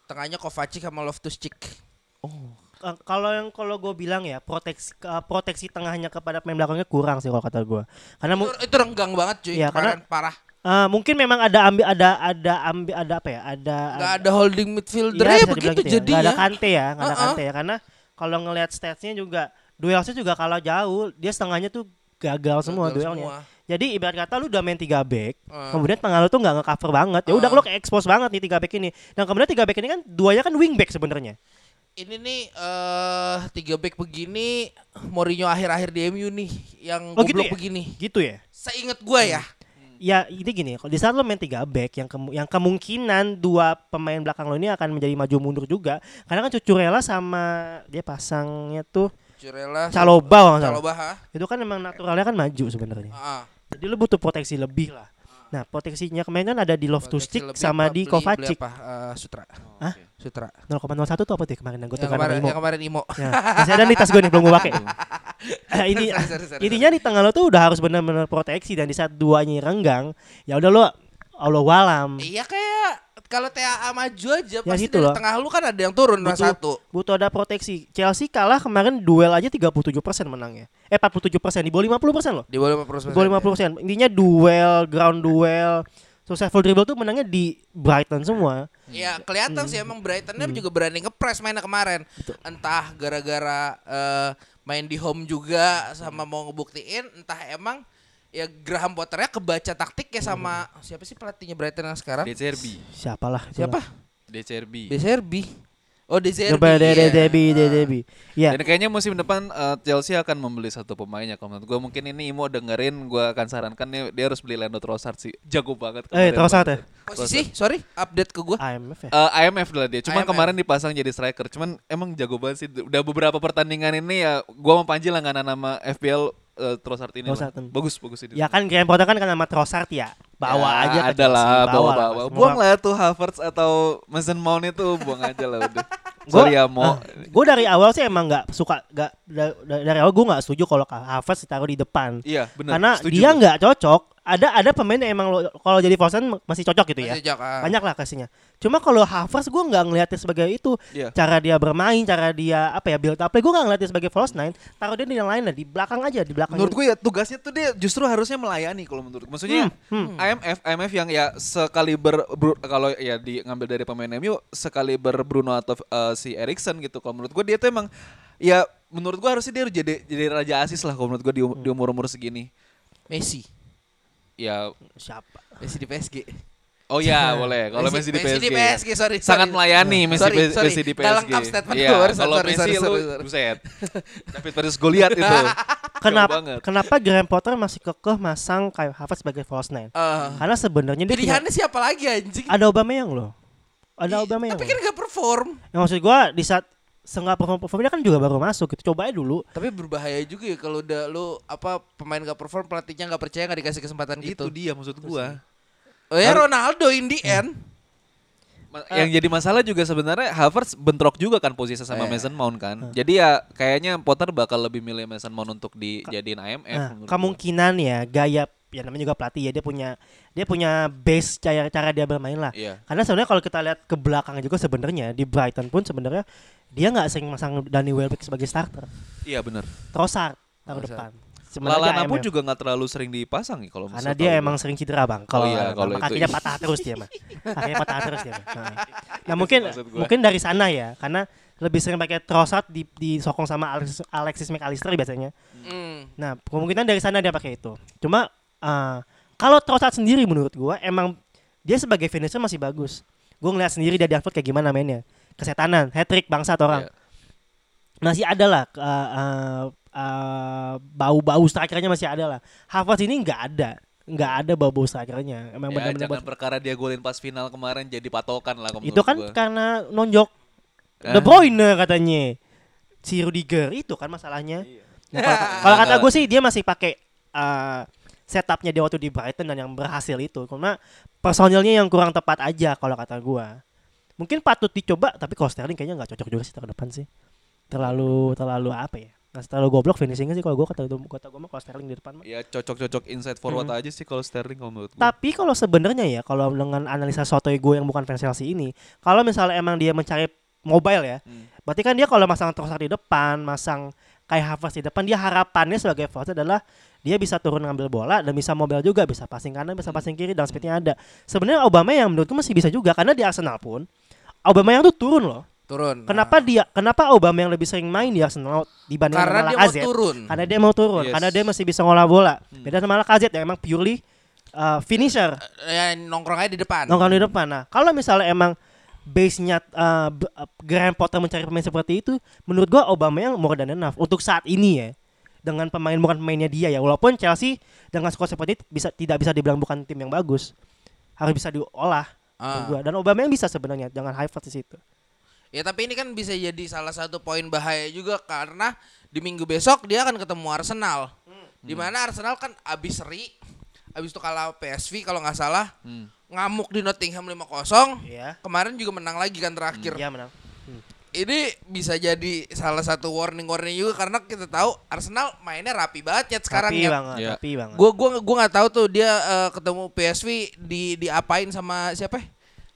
Speaker 2: Tengahnya Kovacic sama Loftus Cheek.
Speaker 1: Eh, kalau yang kalau gue bilang ya proteksi eh, proteksi tengahnya kepada pemain belakangnya kurang sih kalau kata gue karena mu-
Speaker 2: Itu, itu renggang banget cuy.
Speaker 1: Iya,
Speaker 2: kemarin parah.
Speaker 1: Eh, mungkin memang ada ambil ada ada ambil ada apa ya ada
Speaker 2: Nggak ada holding midfielder
Speaker 1: Iya,
Speaker 2: ya begitu
Speaker 1: gitu ya.
Speaker 2: jadinya.
Speaker 1: Nggak ada kante ya nggak ada
Speaker 2: Uh-uh.
Speaker 1: kante ya karena kalau ngelihat statsnya juga duelsnya juga kalau jauh dia setengahnya tuh gagal semua
Speaker 2: Gagal
Speaker 1: duelnya
Speaker 2: semua.
Speaker 1: jadi ibarat kata lu udah main tiga back
Speaker 2: Uh.
Speaker 1: kemudian tengah lu tuh nggak nge-cover banget ya udah
Speaker 2: Uh.
Speaker 1: lu ke expose banget nih tiga back ini dan kemudian tiga back ini kan duanya kan wing back sebenarnya
Speaker 2: Ini nih eh tiga back begini Mourinho akhir-akhir di MU nih yang
Speaker 1: Oh, gitu
Speaker 2: goblok
Speaker 1: ya?
Speaker 2: begini.
Speaker 1: gitu ya
Speaker 2: Seingat gua ya.
Speaker 1: Ya ini gini kalau di saat lo main tiga back yang kemu- yang kemungkinan dua pemain belakang lo ini akan menjadi maju mundur juga karena kan Cucurella sama dia pasangnya tuh
Speaker 2: Curela
Speaker 1: Caloba.
Speaker 2: Caloba ha?
Speaker 1: itu kan emang naturalnya kan maju sebenarnya
Speaker 2: Ah,
Speaker 1: jadi lo butuh proteksi lebih lah nah proteksinya kemarin kan ada di Loftus
Speaker 2: proteksi
Speaker 1: Cheek
Speaker 2: lebih
Speaker 1: sama di Kovacic
Speaker 2: apa? Eh, Sutra.
Speaker 1: Hah?
Speaker 2: Sutra.
Speaker 1: 0,01 tuh apa tuh kemarin yang gue tukar
Speaker 2: kemarin,
Speaker 1: Imo
Speaker 2: yang kemarin Imo.
Speaker 1: Ya, masih ada di tas gue nih belum gue pakai. Eh, (laughs) ini
Speaker 2: Sorry, sorry, sorry,
Speaker 1: intinya di tengah lo tuh udah harus benar-benar proteksi dan di saat duanya renggang, ya udah lo Allah walam.
Speaker 2: Iya kayak kalau TAA maju aja
Speaker 1: Ya,
Speaker 2: pasti
Speaker 1: gitu
Speaker 2: dari
Speaker 1: loh.
Speaker 2: tengah lu kan ada yang turun
Speaker 1: Butuh-
Speaker 2: satu.
Speaker 1: Butuh ada proteksi. Chelsea kalah kemarin duel aja 37% menangnya. Eh 47% di bawah 50% loh.
Speaker 2: Di bawah 50%.
Speaker 1: Di bawah 50%. Intinya duel, ground duel, successful dribble tuh menangnya di Brighton semua.
Speaker 2: Ya kelihatan
Speaker 1: Hmm.
Speaker 2: sih emang Brightonnya juga berani ngepres mainnya kemarin. Entah gara-gara eh, main di home juga sama mau ngebuktiin, entah emang ya Graham Potternya kebaca taktik ya sama siapa sih pelatihnya Brighton yang sekarang?
Speaker 3: DCRB.
Speaker 1: Siapalah.
Speaker 2: Siapa?
Speaker 3: DCRB.
Speaker 2: Deserbi. Oh Deserbi.
Speaker 1: Coba
Speaker 2: iya.
Speaker 1: Dede Debi, Dede Debi. Ya.
Speaker 3: Dan kayaknya musim depan eh, Chelsea akan membeli satu pemainnya kalau menurut gue mungkin ini Imo dengerin gue akan sarankan nih dia harus beli Lando Trossard sih (laughs) jago banget
Speaker 1: Eh. Trossard ya?
Speaker 2: Posisi, sorry, update ke gua.
Speaker 1: IMF ya.
Speaker 3: Eh, IMF lah dia. Cuma
Speaker 2: IMF.
Speaker 3: kemarin dipasang jadi striker. Cuman emang jago banget sih. Udah beberapa pertandingan ini ya gua sama Panji langganan nama FPL eh, Trossard ini.
Speaker 1: Trossard.
Speaker 3: Bagus bagus ini.
Speaker 1: Ya kan Graham Potter kan kan sama Trossard ya. Bawa
Speaker 3: Ya,
Speaker 1: aja ke
Speaker 3: ada lah
Speaker 1: Chelsea,
Speaker 3: bawa bawa.
Speaker 1: Mas.
Speaker 3: Buang lah tuh Havertz atau Mason Mount itu buang aja lah udah. (laughs)
Speaker 1: Gua-
Speaker 3: Sorry ya Mo.
Speaker 1: gue dari awal sih emang nggak suka nggak da- da- dari awal gue nggak setuju kalau Havertz ditaruh di depan
Speaker 3: Iya benar.
Speaker 1: karena
Speaker 3: Setuju
Speaker 1: dia nggak cocok ada ada pemain yang emang lo- kalau jadi false nine masih cocok gitu ya.
Speaker 2: Masih cocok, ah.
Speaker 1: Banyak lah kasihnya. Cuma kalau Havertz gue nggak ngeliatnya sebagai itu.
Speaker 3: Iya.
Speaker 1: Cara dia bermain, cara dia apa ya build up play gue nggak ngeliatnya sebagai false nine. Taruh dia di yang lain lah, di belakang aja, di belakang.
Speaker 3: Menurut gue ya tugasnya tuh dia justru harusnya melayani kalau menurut gue. Maksudnya
Speaker 1: Hmm,
Speaker 3: IMF IMF yang ya sekaliber Bru- kalau ya di ngambil dari pemain MU sekaliber Bruno atau eh, si Erikson gitu. Kalau menurut gue dia tuh emang ya menurut gue harusnya dia harus jadi jadi raja asis lah kalau menurut gue di, um- di umur umur segini.
Speaker 2: Messi.
Speaker 3: Ya
Speaker 1: Siapa?
Speaker 2: Messi di PSG.
Speaker 3: oh ya (laughs) boleh kalau Messi, di PSG.
Speaker 2: Messi di PSG, sorry.
Speaker 3: Sangat
Speaker 2: sorry.
Speaker 3: melayani Messi,
Speaker 2: Sorry,
Speaker 3: Messi
Speaker 2: sorry.
Speaker 3: di PSG.
Speaker 2: Nggak lengkap statement
Speaker 3: Iya,
Speaker 2: gue, barusan.
Speaker 3: kalau
Speaker 2: Sorry,
Speaker 3: Messi
Speaker 2: sorry,
Speaker 3: lu
Speaker 2: sorry, sorry.
Speaker 3: buset. (laughs) David versus Goliath itu. (laughs)
Speaker 1: Kenapa kenapa Graham Potter masih kekeh masang kayak Havertz sebagai false nine?
Speaker 2: Eh,
Speaker 1: Karena sebenarnya dia
Speaker 2: pilihannya siapa lagi anjing?
Speaker 1: ada Aubameyang loh. Ada Aubameyang.
Speaker 2: Tapi kan gak perform.
Speaker 1: Yang maksud gua di saat senggak perform performnya kan juga baru masuk gitu. Coba aja dulu.
Speaker 2: Tapi berbahaya juga ya kalau udah lu apa pemain gak perform pelatihnya gak percaya gak dikasih kesempatan
Speaker 3: itu
Speaker 2: gitu.
Speaker 3: dia maksud gua.
Speaker 2: Oh ya Ronaldo in the end.
Speaker 3: Ma- Yang jadi masalah juga sebenarnya Havertz bentrok juga kan posisi sama
Speaker 2: Iya.
Speaker 3: Mason Mount kan. Jadi ya kayaknya Potter bakal lebih milih Mason Mount untuk dijadiin IMF.
Speaker 1: Nah,
Speaker 3: menurut gua.
Speaker 1: kemungkinan ya gaya ya namanya juga pelatih ya dia punya dia punya base cara cara dia bermain lah.
Speaker 3: Iya.
Speaker 1: Karena sebenarnya kalau kita lihat ke belakang juga sebenarnya di Brighton pun sebenarnya dia nggak sering masang Danny Welbeck sebagai starter.
Speaker 3: Iya benar.
Speaker 1: Trossard taruh
Speaker 2: Trossard.
Speaker 1: depan. Sebenarnya
Speaker 3: Lalana pun juga nggak terlalu sering dipasang nih kalau
Speaker 1: karena dia emang sering cedera bang. Kalau
Speaker 3: iya, kalau
Speaker 1: emang
Speaker 3: itu
Speaker 1: kakinya
Speaker 3: iya.
Speaker 1: patah terus dia mah. Kakinya patah terus dia. Mah. (laughs) Nah, nah mungkin mungkin dari sana ya karena lebih sering pakai Trossard di disokong sama Alexis, Alexis McAllister biasanya.
Speaker 2: Hmm.
Speaker 1: Nah, kemungkinan dari sana dia pakai itu. Cuma eh, kalau Trossard sendiri menurut gua emang dia sebagai finisher masih bagus. Gue ngeliat sendiri dia di Anfield kayak gimana mainnya. Kesetanan, hat trick bangsat orang.
Speaker 3: Iya.
Speaker 1: Masih ada lah eh, eh, eh, bau-bau strikernya masih ada lah. Havertz ini nggak ada. nggak ada bau-bau strikernya. Emang
Speaker 3: Ya,
Speaker 1: benar-benar
Speaker 3: jangan
Speaker 1: buat-
Speaker 3: perkara dia golin pas final kemarin jadi patokan lah
Speaker 1: itu kan
Speaker 3: gua.
Speaker 1: karena nonjok
Speaker 3: Ah.
Speaker 1: De Bruyne katanya. Si Rudiger itu kan masalahnya.
Speaker 3: Iya.
Speaker 1: Nah, kalau, kalau (laughs) kata gue sih dia masih pakai uh, setupnya dia waktu di Brighton dan yang berhasil itu. Karena personilnya yang kurang tepat aja kalau kata gue. Mungkin patut dicoba tapi kalau Sterling kayaknya nggak cocok juga sih taruh depan sih. Terlalu terlalu apa ya? Nah, terlalu goblok finishingnya sih kalau gue kata kata gue mah kalau Sterling di depan mah.
Speaker 3: Ya cocok-cocok inside forward
Speaker 1: Hmm.
Speaker 3: aja sih kalau Sterling kalau menurut gua.
Speaker 1: Tapi kalau sebenarnya ya, kalau dengan analisa sotoy gue yang bukan fans Chelsea ini, kalau misalnya emang dia mencari mobile ya,
Speaker 3: Hmm.
Speaker 1: berarti kan dia kalau masang Trossard di depan, masang kayak Havertz di depan, dia harapannya sebagai forward adalah dia bisa turun ngambil bola dan bisa mobile juga, bisa passing kanan, bisa passing kiri dan speednya ada. Sebenarnya Obama yang menurutku masih bisa juga karena di Arsenal pun Obama yang tuh turun loh.
Speaker 2: Turun.
Speaker 1: Kenapa dia kenapa Obama yang lebih sering main di Arsenal dibanding
Speaker 2: Karena
Speaker 1: sama
Speaker 2: dia mau
Speaker 1: Lacazette?
Speaker 2: turun.
Speaker 1: Karena dia mau turun,
Speaker 3: Yes.
Speaker 1: karena dia masih bisa ngolah bola. Beda sama Lacazette yang emang purely uh, finisher
Speaker 2: Ya, nongkrong aja di depan.
Speaker 1: nongkrong di depan. Nah, kalau misalnya emang base-nya uh, uh, Graham Potter mencari pemain seperti itu, menurut gua Obama yang more than enough untuk saat ini ya. Dengan pemain bukan pemainnya dia ya. Walaupun Chelsea dengan skor seperti itu bisa tidak bisa dibilang bukan tim yang bagus. Harus bisa diolah.
Speaker 2: Ah.
Speaker 1: Dan Obama yang bisa sebenarnya dengan Havertz di situ.
Speaker 2: Ya tapi ini kan bisa jadi salah satu poin bahaya juga karena di minggu besok dia akan ketemu Arsenal. Di mana Arsenal kan abis seri, abis itu kalah PSV kalau nggak salah,
Speaker 3: Hmm.
Speaker 2: ngamuk di Nottingham 5-0.
Speaker 1: Iya.
Speaker 2: Kemarin juga menang lagi kan terakhir.
Speaker 1: Iya menang.
Speaker 2: Ini bisa jadi salah satu warning-warning juga karena kita tahu Arsenal mainnya rapi banget ya sekarang
Speaker 1: Rapi
Speaker 2: ya.
Speaker 1: banget,
Speaker 3: Iya.
Speaker 1: rapi banget.
Speaker 2: Gue gua gua nggak tahu tuh dia eh, ketemu PSV di diapain sama siapa? ya?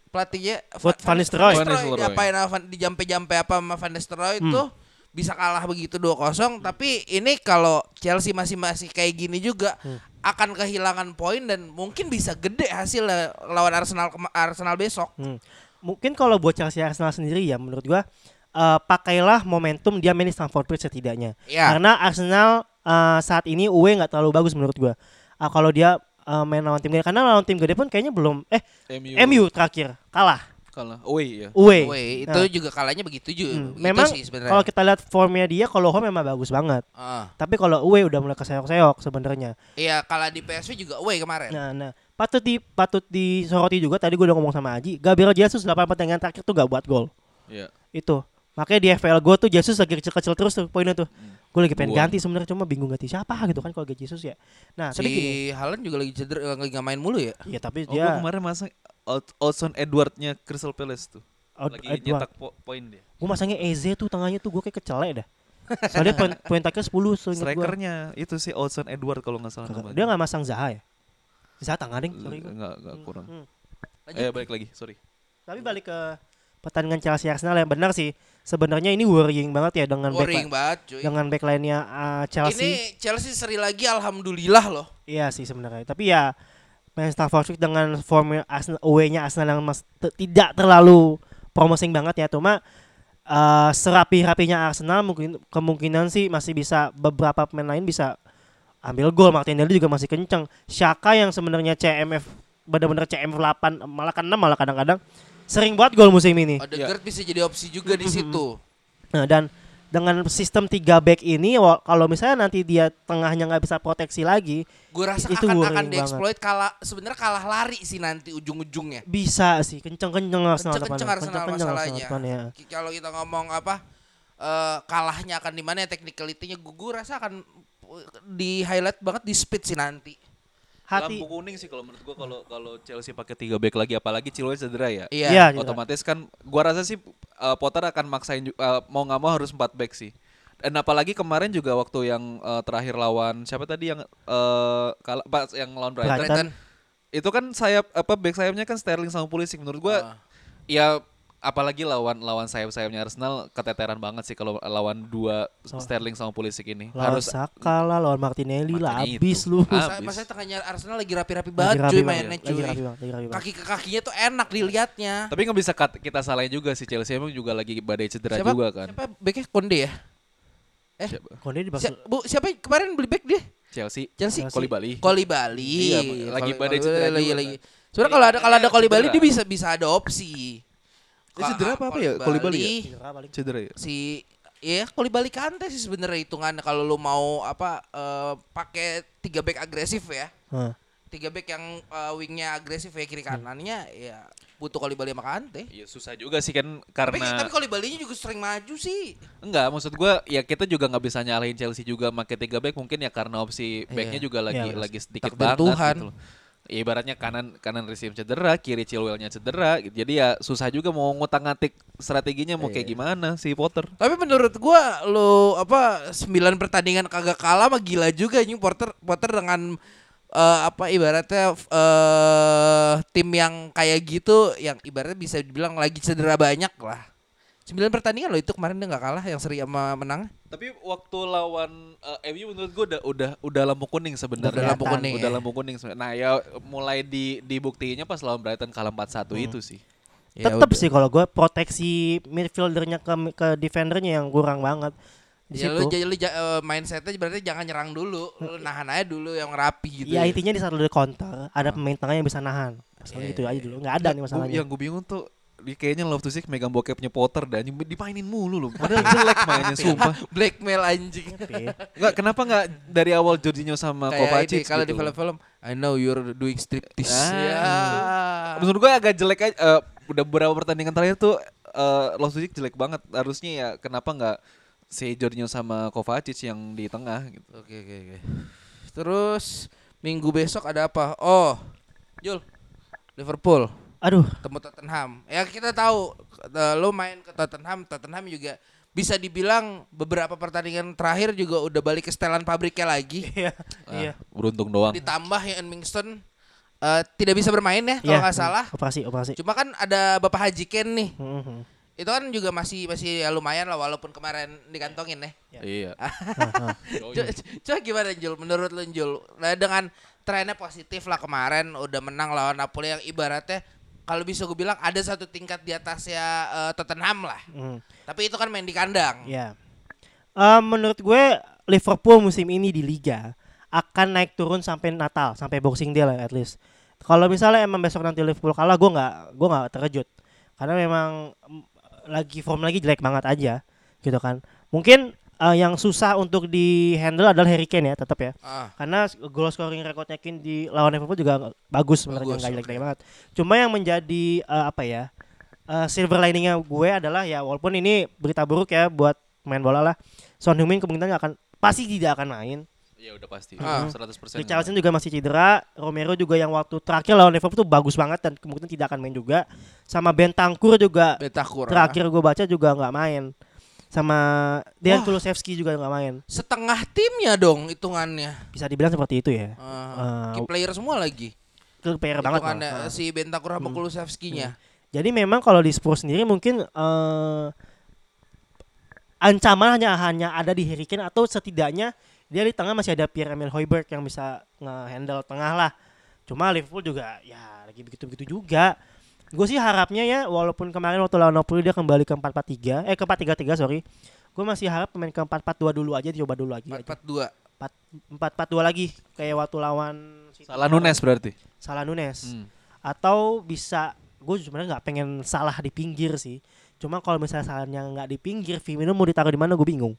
Speaker 2: Pelatihnya
Speaker 1: Van- Van Nistelrooy.
Speaker 2: Diapain di jampe-jampe apa sama Van Nistelrooy
Speaker 1: Hmm.
Speaker 2: tuh bisa kalah begitu 2-0 tapi ini kalau Chelsea masih masih kayak gini juga
Speaker 1: Hmm.
Speaker 2: akan kehilangan poin dan mungkin bisa gede hasil lawan Arsenal Arsenal besok.
Speaker 1: Hmm. Mungkin kalau buat Chelsea Arsenal sendiri ya menurut gua eh, pakailah momentum dia main di Stamford Bridge setidaknya.
Speaker 2: Ya.
Speaker 1: Karena Arsenal eh, saat ini UE nggak terlalu bagus menurut gua. Ah, kalau dia eh, main lawan tim gede karena lawan tim gede pun kayaknya belum eh
Speaker 3: MU,
Speaker 1: MU terakhir kalah
Speaker 3: kalah. Away ya.
Speaker 1: UE.
Speaker 2: Weh, itu
Speaker 1: Nah,
Speaker 2: juga kalahnya begitu juga.
Speaker 1: hmm,
Speaker 2: begitu
Speaker 1: memang kalau kita lihat formnya dia kalau home memang bagus banget.
Speaker 2: Ah.
Speaker 1: Tapi kalau UE udah mulai keseok-seok sebenarnya.
Speaker 2: Iya, kalah di PSV juga away kemarin.
Speaker 1: Nah, nah patut di patut disoroti juga tadi gue udah ngomong sama Aji, Gabriel Jesus 8 pertandingan terakhir tuh gak buat gol.
Speaker 3: Iya.
Speaker 1: Itu. Makanya di FPL gue tuh Jesus lagi kecil-kecil terus tuh poinnya tuh. Gue lagi pengen
Speaker 3: Buang.
Speaker 1: ganti sebenarnya cuma bingung ganti siapa gitu kan kalau ganti Jesus ya. Nah,
Speaker 2: si
Speaker 1: tapi gini.
Speaker 2: Haaland juga lagi cedera lagi nggak main mulu ya.
Speaker 1: Iya, tapi
Speaker 3: Oh, gua
Speaker 1: dia
Speaker 3: kemarin masang Odson Edwardnya Crystal Palace tuh.
Speaker 1: out,
Speaker 3: Lagi
Speaker 1: Edward.
Speaker 3: nyetak po- poin dia.
Speaker 1: Gue masangnya Eze tuh tengahnya tuh gue kayak kecelek dah. Soalnya poin poin terakhir 10 so inget gua.
Speaker 3: Strikernya itu sih Odson Edward kalau nggak salah namanya.
Speaker 1: Dia gak masang Zaha ya? Bisa tengah ding, sorry.
Speaker 3: Enggak, enggak kurang.
Speaker 1: Hmm.
Speaker 3: Eh balik lagi, sorry.
Speaker 1: Tapi balik ke pertandingan Chelsea Arsenal yang benar sih. Sebenarnya ini worrying banget ya dengan
Speaker 2: Worrying
Speaker 1: back
Speaker 2: banget cuy.
Speaker 1: dengan backline-nya uh, Chelsea.
Speaker 2: Ini Chelsea seri lagi alhamdulillah loh.
Speaker 1: Iya sih sebenarnya. Tapi ya Stamford Bridge dengan form Arsenal away-nya Arsenal yang mas, tidak terlalu promising banget ya. Cuma uh, serapi-rapinya Arsenal mungkin kemungkinan sih masih bisa beberapa pemain lain bisa ambil gol. Martinelli juga masih kenceng. Shaka yang sebenarnya CMF benar-benar CMF 8 malah kan 6 malah kadang-kadang sering buat gol musim ini.
Speaker 2: Odegaard bisa jadi opsi juga di situ.
Speaker 1: Nah, dan dengan sistem 3 back ini kalau misalnya nanti dia tengahnya nggak bisa proteksi lagi,
Speaker 2: Gue rasa
Speaker 1: Itu
Speaker 2: akan akan dieksploit kalah sebenarnya kalah lari sih nanti ujung-ujungnya.
Speaker 1: bisa sih kenceng-kenceng Arsenal depannya.
Speaker 2: Arsenal
Speaker 1: Kenceng-kenceng
Speaker 2: masalahnya. Ki- Kalau kita ngomong apa eh, kalahnya akan di mana ya technicality-nya gue rasa akan eh, di highlight banget di speed sih nanti.
Speaker 1: Hati
Speaker 3: Lampu kuning sih kalau menurut gua kalau kalau Chelsea pakai tiga back lagi apalagi Chilwell cedera ya.
Speaker 2: Iya.
Speaker 1: Iya, cedera.
Speaker 3: Otomatis kan gua rasa sih uh, Potter akan maksain uh, mau nggak mau harus 4 back sih. Dan apalagi kemarin juga waktu yang uh, terakhir lawan siapa tadi yang uh, kalah pas yang lawan Brighton.
Speaker 1: Brighton.
Speaker 3: Itu kan sayap apa back sayapnya kan Sterling sama Pulisic menurut gua
Speaker 2: Ah.
Speaker 3: ya apalagi lawan lawan sayap-sayapnya Arsenal keteteran banget sih kalau lawan dua Sterling sama Pulisic ini.
Speaker 1: lawan
Speaker 3: harus
Speaker 1: Saka lah, lawan Martinelli lah,
Speaker 3: Makanya
Speaker 1: abis
Speaker 3: itu.
Speaker 1: lu.
Speaker 3: Ah,
Speaker 2: Masa, tengahnya Arsenal lagi rapi-rapi
Speaker 1: Lagi
Speaker 2: banget
Speaker 1: rapi
Speaker 2: cuy mainnya
Speaker 1: lagi
Speaker 2: cuy.
Speaker 1: rapi banget, lagi rapi banget.
Speaker 2: Kaki ke kakinya tuh enak dilihatnya.
Speaker 3: Tapi nggak bisa kat- kita salahin juga sih Chelsea emang juga lagi badai cedera
Speaker 2: Siapa?
Speaker 3: juga kan.
Speaker 2: Siapa backnya Konde ya? Eh,
Speaker 3: Siapa?
Speaker 1: Konde di
Speaker 2: Si- Bu, siapa yang kemarin beli back dia?
Speaker 3: Chelsea.
Speaker 2: Chelsea.
Speaker 3: Koli Bali.
Speaker 2: Koli Bali.
Speaker 3: Iya, lagi badai cedera
Speaker 2: lagi,
Speaker 3: juga
Speaker 2: lagi.
Speaker 3: kan.
Speaker 2: Sebenarnya kalau ada kalau ada Koli Bali dia bisa bisa ada opsi.
Speaker 3: Dia cedera apa apa ya? Koli Bali ya?
Speaker 1: Cedera paling.
Speaker 3: Cedera ya?
Speaker 2: si ya Koli Bali Kante sih sebenarnya hitungan kalau lu mau apa eh, pakai tiga back agresif ya.
Speaker 1: Hah.
Speaker 2: Tiga back yang eh, wingnya agresif ya kiri kanannya ya butuh Koli Bali sama Kante.
Speaker 3: Iya susah juga sih kan
Speaker 2: Tapi,
Speaker 3: karena
Speaker 2: tapi Koli Balinya juga sering maju sih.
Speaker 3: enggak maksud gua ya kita juga nggak bisa nyalahin Chelsea juga pakai tiga back mungkin ya karena opsi backnya
Speaker 2: Iya.
Speaker 3: juga lagi
Speaker 1: Iya,
Speaker 3: lagi sedikit
Speaker 2: Takdir
Speaker 3: banget
Speaker 2: Tuhan.
Speaker 3: gitu loh. Ya, ibaratnya kanan kanan Risim cedera, kiri Chilwellnya cedera, gitu. jadi ya susah juga mau ngutang-ngatik strateginya mau kayak gimana si Potter.
Speaker 2: Tapi menurut gua lu apa 9 pertandingan kagak kalah mah gila juga anjing Porter Potter dengan eh, apa ibaratnya eh tim yang kayak gitu yang ibaratnya bisa dibilang lagi cedera banyak lah. 9 pertandingan loh itu kemarin dia nggak kalah yang seri sama menang.
Speaker 3: Tapi waktu lawan eh, MU menurut gua udah udah udah lampu kuning sebenarnya.
Speaker 2: Udah lampu kuning
Speaker 3: Udah
Speaker 2: ya.
Speaker 3: lampu kuning sebenarnya. Nah, ya mulai di dibuktiinnya pas lawan Brighton kalah 4-1 itu sih.
Speaker 2: Ya
Speaker 1: Tetep
Speaker 2: udah.
Speaker 1: sih kalau gue proteksi midfieldernya ke ke defendernya yang kurang banget di
Speaker 2: Ya lu,
Speaker 1: situ.
Speaker 2: jadi lu ja- eh, mindsetnya berarti jangan nyerang dulu, lu nahan aja dulu yang rapi gitu.
Speaker 1: Ya intinya di saat lu counter ada pemain tengah yang bisa nahan. Masalah
Speaker 2: Iya,
Speaker 1: gitu
Speaker 2: iya,
Speaker 1: aja dulu. Nggak ada nih
Speaker 3: Gua-
Speaker 1: masalahnya.
Speaker 3: yang gue bingung tuh kayaknya Love to Sick megang bokepnya Potter dan dimainin mulu loh. Padahal jelek mainnya sumpah.
Speaker 2: Blackmail anjing.
Speaker 3: Enggak, kenapa enggak dari awal Jorginho sama
Speaker 2: Kayak
Speaker 3: Kovacic
Speaker 2: ini kalau
Speaker 3: gitu
Speaker 2: di film-film I know you're doing striptease.
Speaker 3: Ah.
Speaker 2: Ya.
Speaker 3: Menurut gue agak jelek aja. eh, udah beberapa pertandingan terakhir tuh eh Love to Sick jelek banget. Harusnya ya kenapa enggak si Jorginho sama Kovacic yang di tengah gitu.
Speaker 2: Oke oke oke. Terus minggu besok ada apa? Oh, Jul, Liverpool
Speaker 1: aduh,
Speaker 2: ketemu Tottenham. Ya kita tahu eh, lo main ke Tottenham, Tottenham juga bisa dibilang beberapa pertandingan terakhir juga udah balik ke setelan pabriknya lagi. (laughs)
Speaker 1: iya.
Speaker 3: Ah,
Speaker 1: Iya.
Speaker 3: Beruntung doang.
Speaker 2: Ditambah yang Mingston eh, tidak bisa bermain ya kalau
Speaker 1: Iya.
Speaker 2: nggak salah.
Speaker 1: Operasi, operasi.
Speaker 2: Cuma kan ada Bapak Haji Ken nih.
Speaker 1: Mhm.
Speaker 2: Itu kan juga masih masih ya lumayan lah walaupun kemarin dikantongin ya.
Speaker 3: Iya. (laughs)
Speaker 2: Co- Coba gimana Jul menurut lu Jul? Nah, dengan trennya positif lah kemarin udah menang lawan Napoli yang ibaratnya kalau bisa gue bilang ada satu tingkat di atasnya eh, Tottenham lah.
Speaker 1: Mhm.
Speaker 2: Tapi itu kan main di kandang.
Speaker 1: Ya. Eh, menurut gue Liverpool musim ini di liga akan naik turun sampai Natal, sampai Boxing Day lah at least. Kalau misalnya emang besok nanti Liverpool kalah, gue nggak gue nggak terkejut karena memang mm, lagi form lagi jelek banget aja, gitu kan. Mungkin eh, yang susah untuk di handle adalah Harry Kane ya, tetap ya.
Speaker 2: Ah,
Speaker 1: Karena goal scoring rekornya Kane di lawan Liverpool juga bagus sebenarnya nggak jelek-jelek banget. Cuma yang menjadi eh, apa ya eh, silver liningnya gue adalah ya walaupun ini berita buruk ya buat main bola lah. Son Heung-min kemungkinan nggak akan pasti tidak akan main.
Speaker 3: Iya udah pasti.
Speaker 2: Ah.
Speaker 3: 100%.
Speaker 1: Richarlison juga masih cedera. Romero juga yang waktu terakhir lawan Liverpool tuh bagus banget dan kemungkinan tidak akan main juga. Sama Bentancur juga terakhir gue baca juga nggak main. Sama Dejan. Kulusevski juga nggak main.
Speaker 2: Setengah timnya dong hitungannya.
Speaker 1: Bisa dibilang seperti itu ya. Eh,
Speaker 2: key player semua lagi.
Speaker 1: skill player banget. Nah.
Speaker 2: si Bentancur sama Kulusevski-nya.
Speaker 1: Jadi memang kalau di Spurs sendiri mungkin eh ancaman hanya hanya ada di Harry Kane atau setidaknya dia di tengah masih ada Pierre Emil Højbjerg yang bisa nge-handle tengah lah. Cuma Liverpool juga ya lagi begitu-begitu juga. Gue sih harapnya ya walaupun kemarin waktu lawan Napoli dia kembali ke 4-4-3 eh ke 4-3-3 sorry. Gue masih harap pemain ke 4-4-2 dulu aja dicoba dulu lagi. aja.
Speaker 2: 4-4-2.
Speaker 1: 4-4-2 lagi kayak waktu lawan.
Speaker 3: Salah Nunes berarti.
Speaker 1: Salah Nunes
Speaker 3: Hmm.
Speaker 1: atau bisa gue sebenarnya nggak pengen salah di pinggir sih cuma kalau misalnya salahnya nggak di pinggir Firmino mau ditaruh di mana gue bingung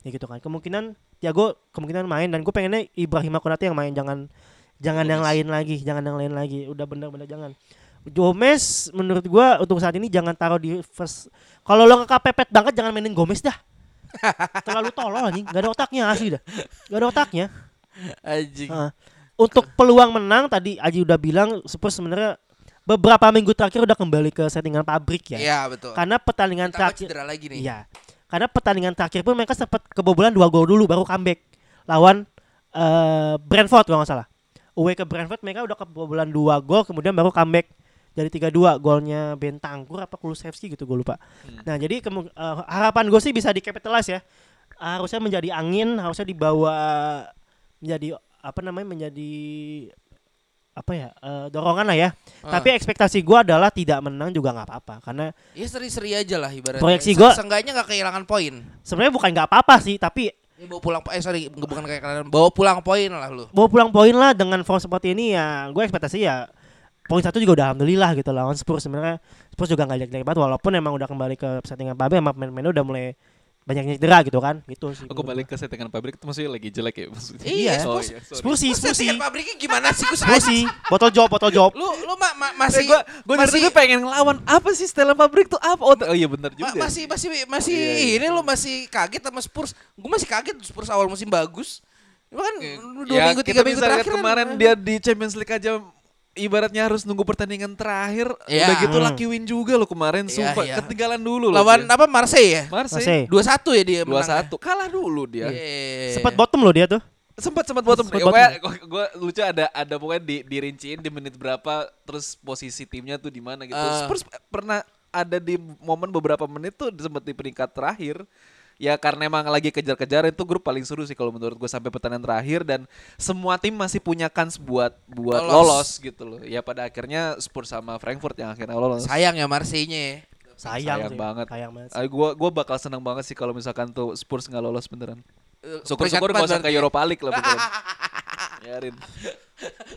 Speaker 1: ya gitu kan kemungkinan Tiago kemungkinan main dan gue pengennya Ibrahim Konate yang main jangan jangan yang lain lagi jangan yang lain lagi udah bener-bener jangan Gomez menurut gue untuk saat ini jangan taruh di first kalau lo kepepet banget jangan mainin Gomez dah (laughs) terlalu tolol anjing gak ada otaknya asli dah gak ada otaknya
Speaker 2: Anjing.
Speaker 1: Heeh. Untuk peluang menang tadi Aji udah bilang Spurs sebenarnya beberapa minggu terakhir udah kembali ke settingan pabrik ya.
Speaker 2: Iya, betul.
Speaker 1: Karena pertandingan
Speaker 2: Ditambah
Speaker 1: terakhir
Speaker 2: lagi nih.
Speaker 1: Iya. Karena pertandingan terakhir pun mereka sempat kebobolan dua gol dulu baru comeback lawan eh, Brentford kalau nggak salah. Away ke Brentford mereka udah kebobolan dua gol kemudian baru comeback dari 3-2 golnya Bentancur apa Kulusevski gitu gue lupa. Nah, jadi kemu- eh, harapan gue sih bisa dicapitalize ya. Harusnya menjadi angin, harusnya dibawa menjadi apa namanya menjadi apa ya eh, dorongan lah ya.
Speaker 2: Ah.
Speaker 1: Tapi ekspektasi gue adalah tidak menang juga nggak apa-apa karena
Speaker 2: Ya seri-seri aja lah ibaratnya.
Speaker 1: Proyeksi gua-
Speaker 2: Seenggaknya nggak kehilangan poin.
Speaker 1: sebenarnya bukan nggak apa-apa sih tapi
Speaker 2: Bawa pulang eh sorry bukan kayak kalian bawa pulang poin lah lu.
Speaker 1: bawa pulang poin lah dengan form seperti ini ya gue ekspektasi ya poin satu juga udah alhamdulillah gitu lawan Spurs sebenarnya Spurs juga nggak jelek-jelek banget walaupun emang udah kembali ke settingan pabrik sama pemain-pemainnya udah mulai banyak cedera gitu kan gitu sih
Speaker 3: Aku balik ke settingan pabrik itu maksudnya lagi jelek ya maksudnya.
Speaker 2: Iya,
Speaker 3: Oh,
Speaker 2: Spurs-
Speaker 3: iya,
Speaker 1: sih Spurs sih
Speaker 2: settingan pabriknya gimana sih?
Speaker 1: Spurs sih botol job botol job
Speaker 2: Lu lu ma- ma-
Speaker 3: Eh,
Speaker 2: masih
Speaker 3: gua gua dari
Speaker 2: masih
Speaker 3: tadi pengen ngelawan apa sih setelan pabrik tuh apa? Oh, oh iya benar
Speaker 2: ma-
Speaker 3: juga.
Speaker 2: masih masih masih
Speaker 3: Iya, iya.
Speaker 2: ini lu masih kaget sama Spurs. Gue masih kaget Spurs awal musim bagus. Cuma kan dua
Speaker 3: ya,
Speaker 2: minggu tiga minggu terakhir kan-
Speaker 3: kemarin dia di Champions League aja ibaratnya harus nunggu pertandingan terakhir
Speaker 2: Iya.
Speaker 3: udah gitu
Speaker 1: Hmm.
Speaker 3: lucky win juga loh kemarin
Speaker 2: Iya,
Speaker 3: sumpah
Speaker 2: iya.
Speaker 3: ketinggalan dulu loh
Speaker 2: lawan
Speaker 3: dia.
Speaker 2: apa Marseille ya?
Speaker 3: Marseille.
Speaker 2: Dua satu ya dia
Speaker 3: dua
Speaker 2: menang.
Speaker 3: satu kalah dulu dia
Speaker 2: Iya.
Speaker 1: sempat bottom loh dia tuh
Speaker 3: sempat sempat bottom
Speaker 1: Sempat
Speaker 3: ya,
Speaker 1: bottom.
Speaker 3: pokoknya gua, gua lucu ada ada pokoknya di dirinciin di menit berapa terus posisi timnya tuh di mana gitu
Speaker 2: Ah.
Speaker 3: Spurs pernah ada di momen beberapa menit tuh sempat di peringkat terakhir ya karena emang lagi kejar-kejar itu grup paling seru sih kalau menurut gue sampai pertandingan terakhir dan semua tim masih punya kans buat buat
Speaker 2: Lolos.
Speaker 3: lolos, gitu loh ya pada akhirnya Spurs sama Frankfurt yang akhirnya lolos
Speaker 2: Sayang ya Marseille-nya ya.
Speaker 1: sayang,
Speaker 3: Sayang
Speaker 1: sih.
Speaker 3: banget.
Speaker 1: sayang banget sih.
Speaker 3: Gua gua bakal senang banget sih kalau misalkan tuh Spurs nggak lolos beneran.
Speaker 2: Eh,
Speaker 3: Syukur-syukur gak usah ke. Europa League lah beneran. (laughs) Biarin.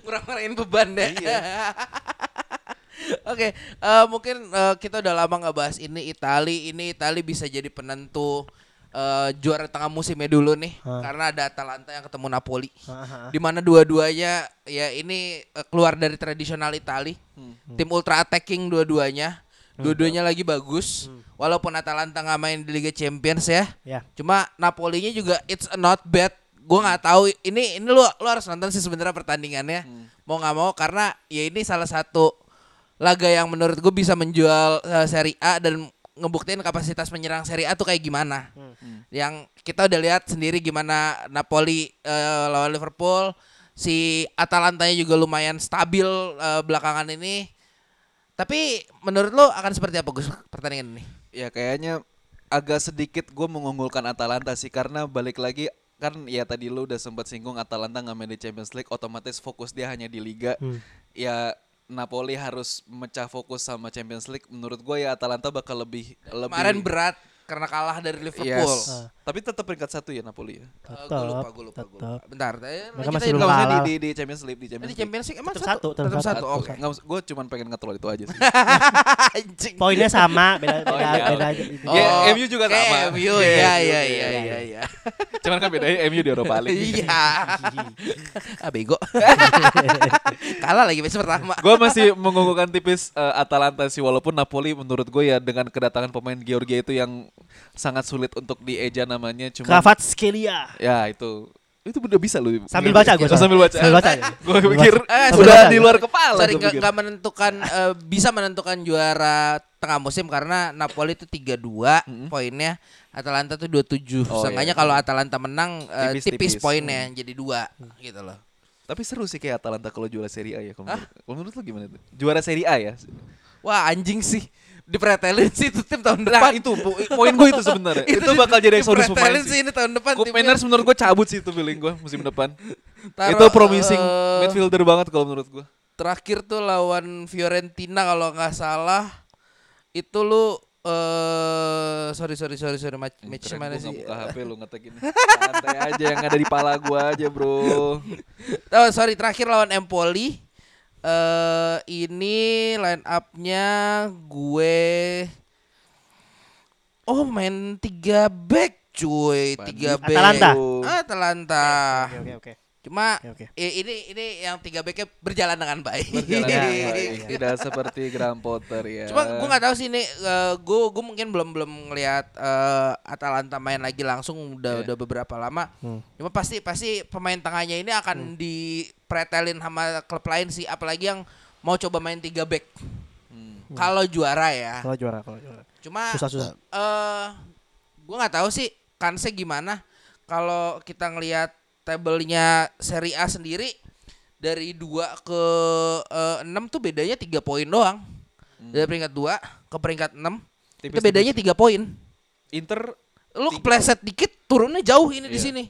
Speaker 2: ngurang-ngurangin beban deh.
Speaker 3: Iya. (laughs)
Speaker 2: Oke, eh, mungkin eh, kita udah lama nggak bahas ini Itali. Ini Itali bisa jadi penentu eh, juara tengah musimnya dulu nih,
Speaker 1: Hah.
Speaker 2: karena ada Atalanta yang ketemu Napoli. Di mana dua-duanya ya ini eh, keluar dari tradisional Itali.
Speaker 3: Hmm.
Speaker 2: Tim ultra attacking dua-duanya. Dua-duanya lagi bagus. Walaupun Atalanta nggak main di Liga Champions ya.
Speaker 1: ya
Speaker 2: Cuma Napolinya juga it's a not bad. Gue nggak tahu ini ini lu lu harus nonton sih sebenarnya pertandingannya. Mau nggak mau karena ya ini salah satu laga yang menurut gue bisa menjual eh, Serie A dan ngebuktiin kapasitas penyerang Serie A tuh kayak gimana. Yang kita udah lihat sendiri gimana Napoli eh, lawan Liverpool, si Atalantanya juga lumayan stabil eh, belakangan ini. Tapi menurut lo akan seperti apa Gus pertandingan ini?
Speaker 3: Ya kayaknya agak sedikit gue mengunggulkan Atalanta sih karena balik lagi kan ya tadi lu udah sempat singgung Atalanta nggak main di Champions League otomatis fokus dia hanya di Liga.
Speaker 1: Hmm.
Speaker 3: Ya Napoli harus mecah fokus sama Champions League. Menurut gue ya Atalanta bakal lebih lebih
Speaker 2: Kemarin berat karena kalah dari Liverpool.
Speaker 3: Yes.
Speaker 1: Ah.
Speaker 3: Tapi tetap peringkat satu ya Napoli ya.
Speaker 2: gue lupa,
Speaker 1: Tetap,
Speaker 2: gue lupa, gue
Speaker 1: tetap.
Speaker 2: lupa. Bentar, eh,
Speaker 1: Mereka masih kalah.
Speaker 3: di, di, di Champions League, di Champions League.
Speaker 2: Champions League emang
Speaker 1: Tetap
Speaker 2: satu,
Speaker 1: satu, tetap
Speaker 2: tetap
Speaker 1: satu.
Speaker 2: satu. Oke.
Speaker 3: Nggak, gue cuma pengen ngetrol itu aja sih. (laughs)
Speaker 2: Anjing.
Speaker 1: poinnya sama beda (laughs) beda
Speaker 3: Oh, iya.
Speaker 1: beda
Speaker 2: Oh,
Speaker 3: Ya, MU juga sama.
Speaker 2: MU,
Speaker 3: Iya,
Speaker 2: iya,
Speaker 3: MU,
Speaker 2: iya,
Speaker 3: iya,
Speaker 2: iya,
Speaker 1: iya.
Speaker 2: iya, iya. (laughs)
Speaker 3: Cuman kan bedanya MU di Europa League.
Speaker 2: Iya. Ah bego. Kalah lagi match pertama.
Speaker 3: gue masih mengunggulkan tipis eh, Atalanta sih walaupun Napoli menurut gue ya dengan kedatangan pemain Georgia itu yang sangat sulit untuk dieja namanya cuma
Speaker 1: Kravats Skelia
Speaker 3: ya itu itu udah bisa loh
Speaker 1: sambil baca gue
Speaker 3: Oh, sambil baca
Speaker 1: sambil baca ya. (laughs)
Speaker 3: gue pikir
Speaker 2: Eh,
Speaker 1: Sambil
Speaker 3: udah
Speaker 1: baca.
Speaker 3: di luar kepala
Speaker 2: Sorry,
Speaker 3: gua
Speaker 2: nggak
Speaker 3: pikir.
Speaker 2: nggak menentukan eh, bisa menentukan juara tengah musim karena Napoli itu 32 poinnya, Atalanta tuh 27.
Speaker 3: Oh,
Speaker 2: Seenggaknya
Speaker 3: iya.
Speaker 2: kalau Atalanta menang eh, tipis, poinnya jadi dua gitu loh.
Speaker 3: Tapi seru sih kayak Atalanta kalau juara Serie A ya. Kalau menurut, kalau menurut lu gimana tuh? Juara Serie A ya?
Speaker 2: Wah anjing sih. Dipretelin sih itu tim tahun
Speaker 3: Nah
Speaker 2: depan.
Speaker 3: itu po- poin gue itu sebenarnya. (laughs) itu, bakal jadi exodus pemain
Speaker 2: dipretelin sih
Speaker 3: sih.
Speaker 2: ini tahun depan. Timnya.
Speaker 3: Mainers menurut gue cabut sih itu feeling gue musim depan. (laughs)
Speaker 2: Taruh,
Speaker 3: itu promising
Speaker 2: eh,
Speaker 3: midfielder banget kalau menurut gue.
Speaker 2: Terakhir tuh lawan Fiorentina kalau nggak salah itu lu eh sorry sorry sorry sorry match, match mana sih?
Speaker 3: buka HP lu (laughs) ngetek ini. Santai aja yang ada di pala gua aja, Bro.
Speaker 2: Oh sorry terakhir lawan Empoli. Eh ini line up-nya gue Oh main tiga back cuy, tiga back.
Speaker 1: Atalanta.
Speaker 2: Atalanta.
Speaker 1: Oke oke oke.
Speaker 2: Cuma
Speaker 1: oke.
Speaker 2: i- ini ini yang tiga backnya berjalan dengan baik.
Speaker 3: Berjalan dengan (laughs) baik. Tidak seperti Graham Potter ya.
Speaker 2: Cuma gue nggak tahu sih ini gue gue mungkin belum belum ngelihat eh, Atalanta main lagi langsung udah
Speaker 3: Iya.
Speaker 2: udah beberapa lama.
Speaker 1: Hmm.
Speaker 2: Cuma pasti pasti pemain tengahnya ini akan dipretelin sama klub lain sih apalagi yang mau coba main tiga back.
Speaker 3: Hmm.
Speaker 2: Kalau juara ya.
Speaker 1: Kalau juara kalau juara.
Speaker 2: Cuma
Speaker 1: Susah susah.
Speaker 2: eh gue nggak tahu sih kansnya gimana kalau kita ngelihat tabelnya Serie A sendiri dari 2 ke eh, 6 tuh bedanya tiga poin doang. Dari peringkat 2 ke peringkat 6 itu
Speaker 3: Tipis-tipis.
Speaker 2: bedanya tiga poin.
Speaker 3: Inter
Speaker 2: Lu kepleset dikit turunnya jauh ini di
Speaker 3: Iya.
Speaker 2: sini.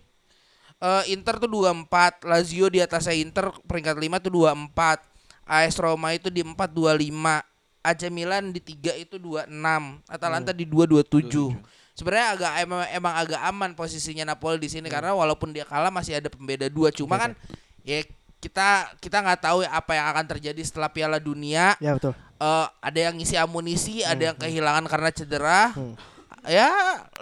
Speaker 2: Eh, Inter tuh 24, Lazio di atasnya Inter peringkat 5 tuh 24. AS Roma itu di 4 25. AC Milan di 3 itu 26. Atalanta di 2 27. Sebenarnya agak emang, emang agak aman posisinya Napoli di sini karena walaupun dia kalah masih ada pembeda dua. Cuma kan ya kita kita nggak tahu apa yang akan terjadi setelah Piala Dunia.
Speaker 1: Ya betul.
Speaker 2: Eh, ada yang ngisi amunisi, ada yang kehilangan karena cedera.
Speaker 1: Hmm.
Speaker 2: Ya,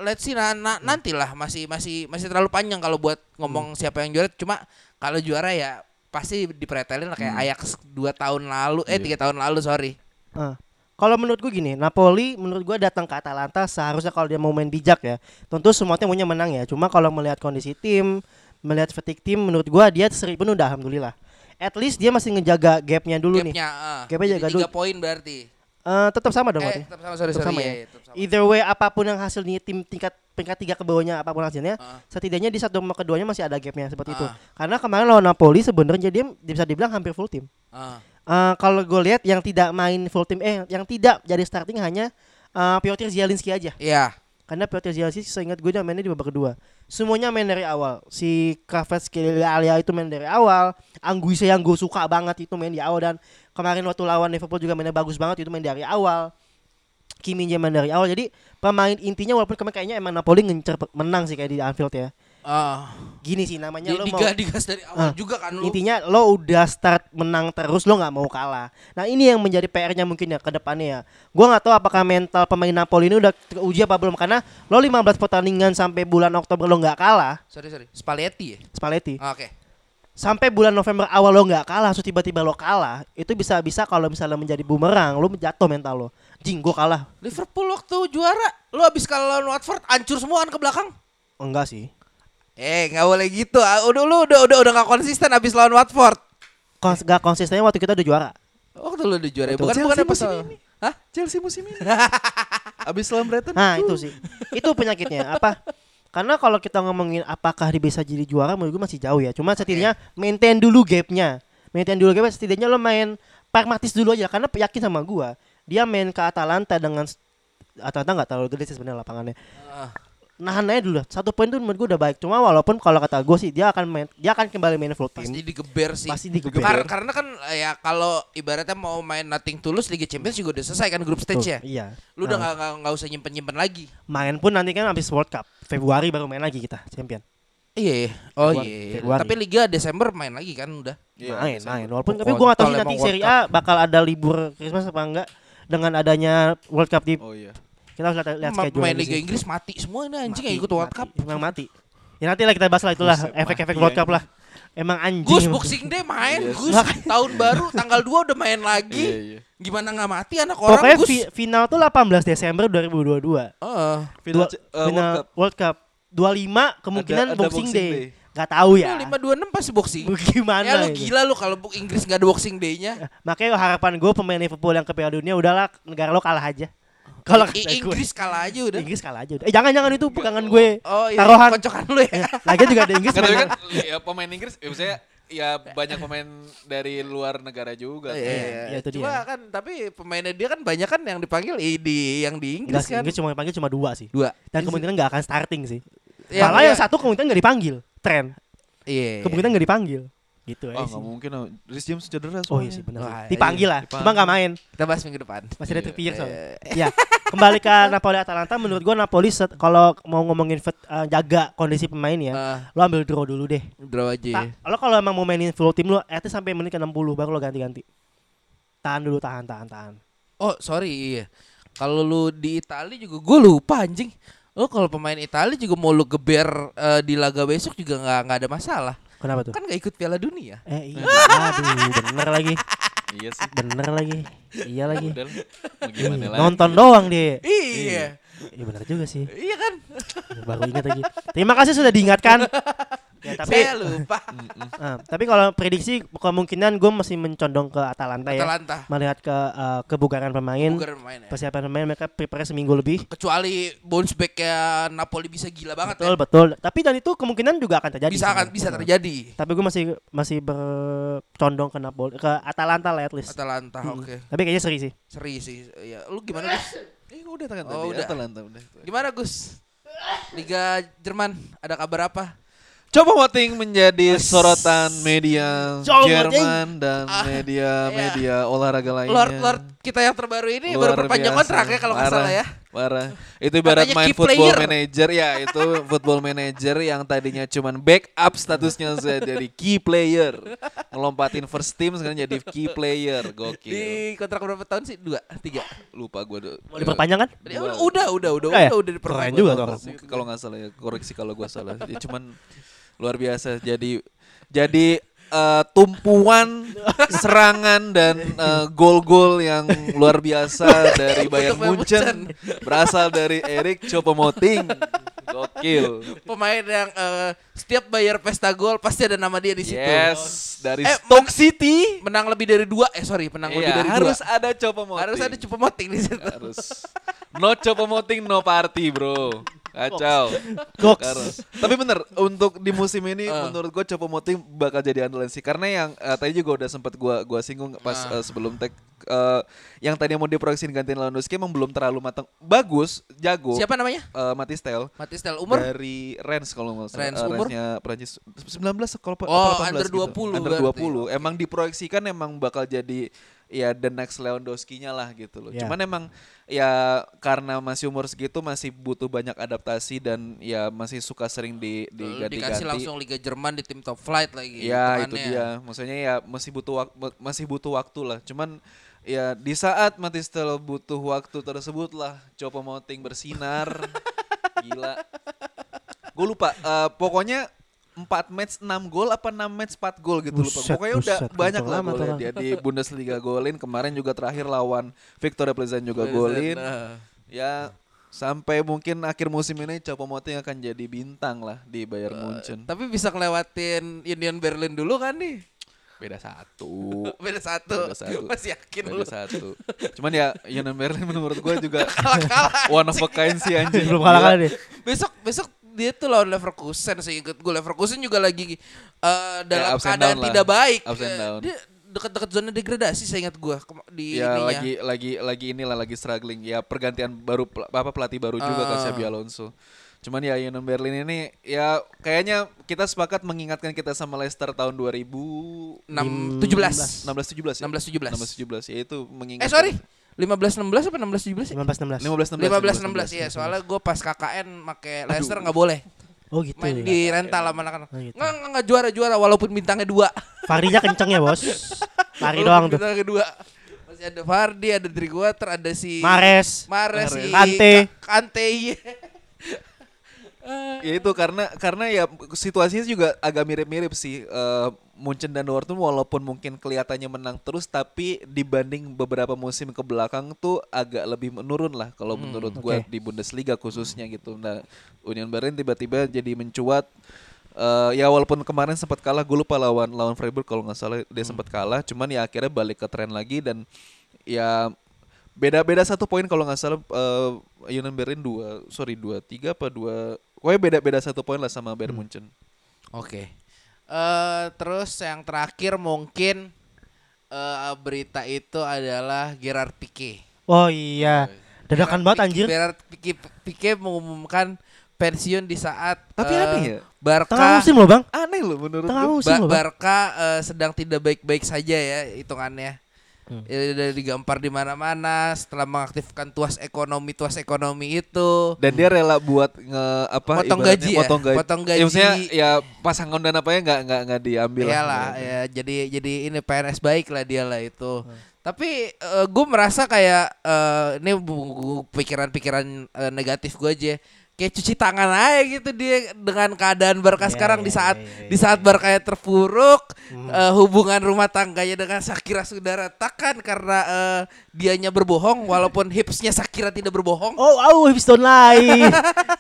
Speaker 2: let's see na na- nantilah masih masih masih terlalu panjang kalau buat ngomong siapa yang juara. Cuma kalau juara ya pasti dipretelin lah kayak Ajax dua tahun lalu, eh tiga tahun lalu sorry.
Speaker 1: Ah. Kalau menurut gue gini, Napoli menurut gue datang ke Atalanta seharusnya kalau dia mau main bijak ya. Tentu semua tim maunya menang ya. Cuma kalau melihat kondisi tim, melihat fatigue tim, menurut gue dia seri pun udah alhamdulillah. At least dia masih ngejaga gapnya dulu nih.
Speaker 2: Gapnya, eh.
Speaker 1: Gapnya jaga
Speaker 2: tiga
Speaker 1: dulu.
Speaker 2: poin berarti.
Speaker 1: Eh, tetap sama dong
Speaker 2: Eh, tetap sama sorry
Speaker 1: Tetap
Speaker 2: sorry.
Speaker 1: sama ya?
Speaker 2: iya, tetap sama.
Speaker 1: Either way apa pun yang hasilnya tim tingkat peringkat tiga ke bawahnya apa pun hasilnya,
Speaker 2: Ah.
Speaker 1: setidaknya di satu sama keduanya masih ada gapnya seperti itu.
Speaker 2: Ah.
Speaker 1: Karena kemarin lawan Napoli sebenarnya dia bisa dibilang hampir full tim.
Speaker 2: Ah.
Speaker 1: Eh, kalau gue lihat yang tidak main full tim eh yang tidak jadi starting hanya eh, Piotr Zielinski aja.
Speaker 2: Iya.
Speaker 1: Karena Piotr Zielinski seingat gue dia mainnya di babak kedua. Semuanya main dari awal. Si Kravets Alia itu main dari awal. Anguissa yang gue suka banget itu main di awal dan kemarin waktu lawan Liverpool juga mainnya bagus banget itu main dari awal. Kimi main dari awal. Jadi pemain intinya walaupun kemarin kayaknya emang Napoli ngincer menang sih kayak di Anfield ya.
Speaker 2: Ah.
Speaker 1: Gini sih namanya
Speaker 2: Di,
Speaker 1: lo mau
Speaker 2: digas, dari awal
Speaker 1: Ah.
Speaker 2: juga kan lu.
Speaker 1: Intinya lo udah start menang terus lo nggak mau kalah. Nah ini yang menjadi PR-nya mungkin ya ke depannya ya. Gua nggak tahu apakah mental pemain Napoli ini udah teruji apa belum karena lo 15 pertandingan sampai bulan Oktober lo nggak kalah
Speaker 2: Sorry sorry. Spalletti ya?
Speaker 1: Spalletti.
Speaker 2: Ah, Oke.
Speaker 1: Sampai bulan November awal lo nggak kalah, terus tiba-tiba lo kalah, itu bisa bisa kalau misalnya menjadi bumerang, lo jatuh mental lo. Jing, gua kalah.
Speaker 2: Liverpool waktu juara, lu habis kalah lawan Watford, hancur semua kan ke belakang.
Speaker 1: Enggak sih.
Speaker 2: Eh, nggak boleh gitu. Ah, Udah lu udah udah udah nggak konsisten habis lawan Watford.
Speaker 1: Kons gak konsistennya waktu kita udah juara.
Speaker 2: Waktu lu udah juara,
Speaker 1: Betul.
Speaker 2: bukan
Speaker 3: Chelsea
Speaker 2: bukan apa
Speaker 3: musim ini.
Speaker 2: Hah?
Speaker 3: Chelsea musim ini. (laughs) Abis lawan Brighton.
Speaker 1: Nah itu sih, itu penyakitnya apa? Karena kalau kita ngomongin apakah dia bisa jadi juara, menurut gue masih jauh ya. Cuma setidaknya maintain dulu gapnya, maintain dulu gapnya. Setidaknya lo main pragmatis dulu aja. Karena yakin sama gua, dia main ke Atalanta dengan Atalanta nggak terlalu gede sih sebenarnya lapangannya.
Speaker 2: Ah.
Speaker 1: Nahan aja dulu. Satu poin tuh menurut gue udah baik. Cuma walaupun kalau kata gue sih dia akan main, dia akan kembali main full
Speaker 2: Pasti
Speaker 1: team.
Speaker 2: digeber sih.
Speaker 1: Pasti digeber.
Speaker 2: Kar- karena kan ya kalau ibaratnya mau main nothing tulus Liga Champions juga udah selesai kan grup stage ya.
Speaker 1: Iya.
Speaker 2: Lu udah
Speaker 1: Nah,
Speaker 2: nggak nggak nggak usah nyimpen nyimpen lagi.
Speaker 1: main pun nanti kan habis World Cup. Februari baru main lagi kita champion.
Speaker 2: Iya. iya. Oh iya.
Speaker 1: Februari.
Speaker 2: Tapi Liga Desember main lagi kan udah.
Speaker 3: Iya,
Speaker 1: main,
Speaker 3: Desember.
Speaker 1: main. Walaupun tapi
Speaker 2: Kontol
Speaker 1: gue gak tahu sih nanti Serie A bakal ada libur Christmas apa enggak dengan adanya World Cup di
Speaker 3: Oh iya.
Speaker 1: Kita harus lihat, lihat
Speaker 2: Ma-
Speaker 1: schedule
Speaker 2: main Liga. Inggris mati semua ini anjing
Speaker 1: Mati,
Speaker 2: yang ikut World
Speaker 1: mati.
Speaker 2: Cup.
Speaker 1: Emang mati. Ya nanti lah kita bahas lah itulah efek-efek World Cup
Speaker 3: anjing.
Speaker 1: lah. Emang anjing.
Speaker 2: Gus. Boxing Day main,
Speaker 3: Iya.
Speaker 2: Gus. Tahun baru tanggal 2 udah main lagi.
Speaker 3: Iya, iya.
Speaker 2: Gimana nggak mati anak orang,
Speaker 1: Pokoknya
Speaker 2: Gus?
Speaker 1: fi- final tuh 18 Desember 2022.
Speaker 2: Heeh.
Speaker 3: Final,
Speaker 1: Dua-
Speaker 3: C- eh, World
Speaker 1: final
Speaker 3: Cup.
Speaker 1: World Cup. 25 kemungkinan
Speaker 3: Ada- ada
Speaker 1: Boxing,
Speaker 3: Boxing
Speaker 1: Day.
Speaker 3: Day.
Speaker 1: Gak tahu ya.
Speaker 2: 526 pasti boxing. (laughs)
Speaker 1: Gimana
Speaker 2: Ya lu gila lu kalau Inggris nggak ada boxing day-nya.
Speaker 1: Makanya harapan gue pemain Liverpool yang ke Piala Dunia udahlah negara lo kalah aja. Kalau kata gue.
Speaker 2: Inggris kalah aja udah.
Speaker 1: Inggris kalah aja. udah. Eh jangan jangan itu pegangan gue.
Speaker 2: Oh iya,
Speaker 1: Taruhan.
Speaker 2: kocokan lu ya.
Speaker 1: Lagian juga ada Inggris
Speaker 3: tapi kan ya, pemain Inggris ya, misalnya ya banyak pemain dari luar negara juga.
Speaker 2: Iya, iya,
Speaker 1: Iya, itu
Speaker 2: Cuma
Speaker 1: dia.
Speaker 2: kan tapi pemainnya dia kan banyak kan yang dipanggil i- di yang di
Speaker 1: Enggak
Speaker 2: Inggris
Speaker 1: sih,
Speaker 2: kan.
Speaker 1: Inggris cuma panggil cuma dua sih.
Speaker 2: Dua.
Speaker 1: Dan kemungkinan nggak akan starting sih.
Speaker 2: Yang-
Speaker 1: Malah yang
Speaker 2: iya.
Speaker 1: satu kemungkinan nggak dipanggil. Tren.
Speaker 2: Iya.
Speaker 1: Kemungkinan nggak dipanggil. Gitu
Speaker 3: Oh
Speaker 1: aja
Speaker 3: nggak
Speaker 1: sih.
Speaker 3: mungkin. oh. Rhys James cedera
Speaker 1: Oh iya
Speaker 3: soalnya.
Speaker 1: sih benar.
Speaker 2: Wah,
Speaker 1: sih. Dipanggil lah,
Speaker 3: dipanggil.
Speaker 1: cuma nggak main.
Speaker 2: Kita bahas minggu depan.
Speaker 1: Masih ada
Speaker 3: Iya.
Speaker 1: Trippier soalnya. Ya, kembali ke Napoli Atalanta menurut gua Napoli set- kalau mau ngomongin vet- eh, jaga kondisi pemain ya,
Speaker 2: Ah,
Speaker 1: lo ambil draw dulu deh.
Speaker 2: draw aja.
Speaker 1: Ta- lo kalau emang mau mainin full tim lo, at least sampai menit ke 60 baru lo ganti-ganti. Tahan dulu, tahan, tahan, tahan.
Speaker 2: Oh sorry iya. Kalau lu di Italia juga gue lupa anjing. Lu kalau pemain Italia juga mau lu geber eh, di laga besok juga nggak nggak ada masalah.
Speaker 1: Kenapa tuh?
Speaker 2: Kan nggak ikut Piala Dunia.
Speaker 1: Eh iya, aduh bener lagi,
Speaker 3: Iya sih.
Speaker 1: bener lagi, iya lagi.
Speaker 3: Udah gimana lagi?
Speaker 1: Nonton doang dia.
Speaker 2: Iya.
Speaker 1: Iya bener juga sih.
Speaker 2: Iya kan?
Speaker 1: Baru ingat lagi. Terima kasih sudah diingatkan. Ya, tapi
Speaker 2: Saya lupa.
Speaker 1: ah, tapi kalau prediksi kemungkinan gue masih mencondong ke Atalanta ya.
Speaker 2: Atalanta.
Speaker 1: Melihat ke eh, kebugaran pemain,
Speaker 2: Bukan main ya.
Speaker 1: persiapan pemain mereka prepare seminggu lebih.
Speaker 2: Kecuali bounce back ya Napoli bisa gila banget
Speaker 1: Betul
Speaker 2: ya.
Speaker 1: betul. Tapi dan itu kemungkinan juga akan terjadi.
Speaker 2: Bisa akan bisa terjadi.
Speaker 1: Tapi gue masih masih bercondong ke Napoli ke Atalanta lah at least.
Speaker 2: Atalanta
Speaker 1: Hmm.
Speaker 2: oke.
Speaker 1: Tapi kayaknya seri sih.
Speaker 2: Seri sih. Ya, lu gimana?
Speaker 3: Eh udah tangan
Speaker 2: Oh,
Speaker 3: tadi.
Speaker 2: udah.
Speaker 3: Atalanta udah.
Speaker 2: Gimana Gus? Liga Jerman ada kabar apa?
Speaker 3: Coba Moting menjadi sorotan media
Speaker 1: Coba
Speaker 3: Jerman dan
Speaker 2: Ah,
Speaker 3: media-media olahraga lainnya.
Speaker 2: Lord Lord kita yang terbaru ini
Speaker 3: Luar
Speaker 2: baru perpanjang kontrak ya kalau nggak salah ya.
Speaker 3: Parah. Itu ibarat
Speaker 2: Katanya
Speaker 3: main football
Speaker 2: player.
Speaker 3: manager ya, itu football manager yang tadinya cuman backup statusnya saya jadi key player. Ngelompatin first team sekarang jadi key player. Gokil.
Speaker 2: Di kontrak berapa tahun sih? Dua, tiga.
Speaker 3: Lupa gue.
Speaker 1: Mau diperpanjang kan?
Speaker 2: Ya, udah, udah, udah,
Speaker 1: Udah ya?
Speaker 2: udah, udah diperpanjang.
Speaker 1: Keren juga tuh
Speaker 3: kalau nggak salah ya koreksi kalau gue salah. Ya, cuman luar biasa. Jadi jadi eh, tumpuan serangan dan eh, gol-gol yang luar biasa dari Bayern Munchen berasal dari Erik Choupo-Moting. Gokil.
Speaker 2: Pemain yang eh, setiap bayar pesta gol pasti ada nama dia di situ.
Speaker 3: Yes, dari
Speaker 2: Eh,
Speaker 3: Stoke City.
Speaker 2: Menang lebih dari dua, eh sorry, menang lebih
Speaker 3: Iya,
Speaker 2: dari
Speaker 3: harus
Speaker 2: dua.
Speaker 3: ada Choupo-Moting.
Speaker 2: Harus ada cukup moting di situ.
Speaker 3: harus. No Choupo-Moting, no party, bro. Kacau.
Speaker 1: Goks. (laughs)
Speaker 3: Karena- tapi bener untuk di musim ini
Speaker 2: Ah.
Speaker 3: menurut gue Chopo Moting bakal jadi andalan sih karena yang eh, tadi juga udah sempat gua gua singgung pas
Speaker 2: Ah.
Speaker 3: eh, sebelum tag eh, yang tadi mau diproyeksiin gantiin Lewandowski emang belum terlalu matang bagus jago
Speaker 2: Siapa namanya?
Speaker 3: Eh, Matistel
Speaker 2: Mati Stel umur?
Speaker 3: dari Rennes kalau nggak salah
Speaker 2: Rennes,
Speaker 3: Eh,
Speaker 2: umur?
Speaker 3: Rennes-nya Prancis 19 kalau apa
Speaker 2: Oh,
Speaker 3: 18
Speaker 2: under
Speaker 3: gitu.
Speaker 2: 20
Speaker 3: under
Speaker 2: berarti.
Speaker 3: 20 emang diproyeksikan emang bakal jadi ya the next Lewandowski-nya lah gitu loh.
Speaker 1: Ya.
Speaker 3: Cuman emang ya karena masih umur segitu masih butuh banyak adaptasi dan ya masih suka sering di
Speaker 2: Dikasih
Speaker 3: diganti-ganti.
Speaker 2: langsung Liga Jerman di tim top flight lagi.
Speaker 3: Ya itu dia. Maksudnya ya masih butuh wak- masih butuh waktu lah. Cuman ya di saat Matistel butuh waktu tersebut lah Chopo Moting bersinar. (laughs) Gila. Gue lupa. eh, pokoknya 4 match 6 gol apa 6 match 4 gol gitu lupa.
Speaker 1: Buset,
Speaker 3: Pokoknya udah
Speaker 1: buset,
Speaker 3: banyak lah golnya dia di Bundesliga golin. Kemarin juga terakhir lawan Victoria Plzen juga golin.
Speaker 2: Nah.
Speaker 3: Ya sampai mungkin akhir musim ini Chopo Moting akan jadi bintang lah di Bayern Munchen.
Speaker 2: Tapi bisa ngelewatin Union Berlin dulu kan nih?
Speaker 3: Beda satu. (laughs)
Speaker 2: Beda satu.
Speaker 3: Beda satu. (laughs)
Speaker 2: Masih yakin lu?
Speaker 3: Beda satu. Cuman ya Union Berlin menurut gue juga (laughs) one of a kind sih anjing.
Speaker 1: Belum kalah kalah deh.
Speaker 2: Besok besok dia tuh lawan Leverkusen sih ikut gue Leverkusen juga lagi eh, dalam
Speaker 3: and
Speaker 2: keadaan
Speaker 3: lah.
Speaker 2: tidak baik.
Speaker 3: Ups and down.
Speaker 2: Dia dekat-dekat zona degradasi saya ingat gue di
Speaker 3: Ya
Speaker 2: ininya.
Speaker 3: lagi lagi lagi inilah lagi struggling. Ya pergantian baru apa pelatih baru juga kan
Speaker 2: Ah.
Speaker 3: Xabi Alonso. Cuman ya Union Berlin ini ya kayaknya kita sepakat mengingatkan kita sama Leicester tahun 2000
Speaker 2: 6 17.
Speaker 3: 16 17 ya.
Speaker 2: 16 17.
Speaker 3: 16 17 ya itu mengingat
Speaker 2: Eh sorry. 15 16 apa 16 17 ya?
Speaker 1: 15 16.
Speaker 3: 15
Speaker 2: 15 16
Speaker 3: 16
Speaker 2: ya, soalnya gue pas KKN make Leicester nggak boleh.
Speaker 1: Oh gitu.
Speaker 2: Main
Speaker 1: ya.
Speaker 2: di rental sama anak-anak.
Speaker 1: Oh, gitu.
Speaker 2: Nggak nggak juara-juara walaupun bintangnya dua.
Speaker 1: Fardinya kenceng ya bos. (laughs)
Speaker 2: Walaupun
Speaker 1: doang tuh.
Speaker 2: Bintangnya dua. Masih ada Fardi, ada Driguater, ada si
Speaker 1: Mares.
Speaker 2: Mares, si
Speaker 1: Kante.
Speaker 2: Ka- Kante iya.
Speaker 3: Ya itu karena karena ya situasinya juga agak mirip-mirip sih Eh, Munchen dan Dortmund walaupun mungkin kelihatannya menang terus tapi dibanding beberapa musim ke belakang tuh agak lebih menurun lah kalau menurut gue
Speaker 1: oke.
Speaker 3: di Bundesliga khususnya gitu. Nah Union Berlin tiba-tiba jadi mencuat Eh, ya walaupun kemarin sempat kalah gue lupa lawan lawan Freiburg kalau nggak salah dia sempat kalah cuman ya akhirnya balik ke tren lagi dan ya beda-beda satu poin kalau nggak salah eh, Union Berlin dua sorry dua tiga apa dua Pokoknya beda-beda satu poin lah sama Bayern Munchen.
Speaker 2: Oke. Eh terus yang terakhir mungkin eh berita itu adalah Gerard Pique.
Speaker 1: Oh iya. Dadakan banget anjir.
Speaker 2: Gerard Pique, Pique mengumumkan pensiun di saat
Speaker 3: Tapi
Speaker 2: eh,
Speaker 3: aneh ya?
Speaker 2: Barca
Speaker 1: Tengah musim loh, Bang.
Speaker 3: Aneh loh menurut
Speaker 1: Tengah musim
Speaker 2: Ba-
Speaker 1: loh, Bang.
Speaker 2: Barca eh, sedang tidak baik-baik saja ya hitungannya.
Speaker 1: Hmm.
Speaker 2: Ya, udah digampar di mana-mana setelah mengaktifkan tuas ekonomi tuas ekonomi itu.
Speaker 3: Dan dia rela buat nge apa
Speaker 2: Potong gaji ya?
Speaker 3: potong gaji.
Speaker 2: Potong
Speaker 3: Ya, maksudnya
Speaker 2: gaji.
Speaker 3: ya pasangan dan apa ya nggak nggak nggak diambil. lah.
Speaker 2: Iyalah ya jadi jadi ini PNS baik lah dia lah itu. Tapi gue merasa kayak eh, ini pikiran-pikiran eh, negatif gue aja. Kayak cuci tangan aja gitu dia dengan keadaan Barca
Speaker 1: Iya,
Speaker 2: sekarang di
Speaker 1: iya,
Speaker 2: saat
Speaker 1: iya, iya,
Speaker 2: di saat Barca terpuruk eh, hubungan rumah tangganya dengan Shakira sudah retakan karena eh, dianya berbohong walaupun hipsnya Shakira tidak berbohong.
Speaker 1: Oh, oh, hips don't lie.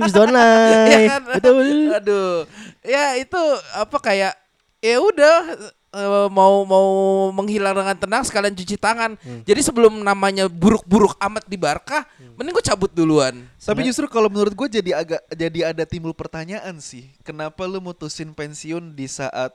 Speaker 1: hips don't lie. (laughs)
Speaker 2: Iya kan?
Speaker 1: Betul.
Speaker 2: Aduh. Ya itu apa kayak ya udah eh, mau mau menghilang dengan tenang sekalian cuci tangan.
Speaker 1: Hmm.
Speaker 2: Jadi sebelum namanya buruk-buruk amat di Barca, mending gue cabut duluan.
Speaker 3: Tapi justru kalau menurut gue jadi agak jadi ada timbul pertanyaan sih. Kenapa lu mutusin pensiun di saat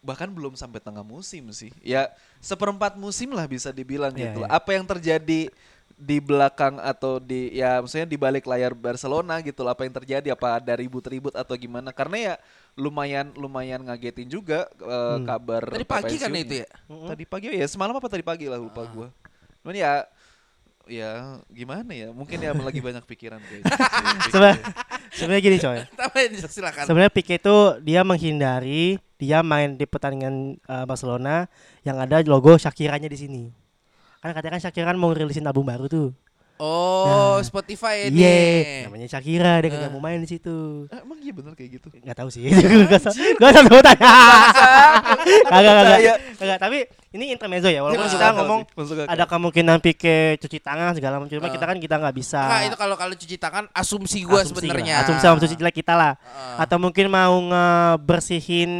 Speaker 3: bahkan belum sampai tengah musim sih? Ya seperempat musim lah bisa dibilang
Speaker 1: Iya,
Speaker 3: gitu. lah. Apa yang terjadi di belakang atau di ya maksudnya di balik layar Barcelona gitu lah. Apa yang terjadi? Apa ada ribut-ribut atau gimana? Karena ya lumayan lumayan ngagetin juga eh, kabar
Speaker 2: Tadi pagi kan itu ya?
Speaker 3: Tadi pagi ya semalam apa tadi pagi lah lupa gua. Cuman ya ya gimana ya? Mungkin ya lagi banyak pikiran kayaknya. (laughs)
Speaker 1: Sebe- Sebenarnya gini coy. (laughs) Sebenarnya Pique itu dia menghindari dia main di pertandingan uh, Barcelona yang ada logo Shakiranya di sini. Kan katanya kan Shakira kan mau rilisin album baru tuh.
Speaker 2: Oh,
Speaker 1: Nah.
Speaker 2: Spotify ini.
Speaker 1: Iya, namanya Shakira dia kagak mau main di situ.
Speaker 3: Ah, emang iya bener kayak gitu.
Speaker 1: Nggak tahu sih. (laughs) Gak usah gak usah sebut tanya. Kagak kagak. Kagak, tapi ini intermezzo ya walaupun
Speaker 3: Masuk
Speaker 1: kita ngomong ada kemungkinan Pique cuci tangan segala macam cuma
Speaker 2: Ah.
Speaker 1: kita kan kita nggak bisa
Speaker 2: Enggak, itu kalau kalau cuci tangan asumsi gue sebenarnya.
Speaker 1: asumsi sama asumsi jelek kita lah
Speaker 2: Ah.
Speaker 1: atau mungkin mau ngebersihin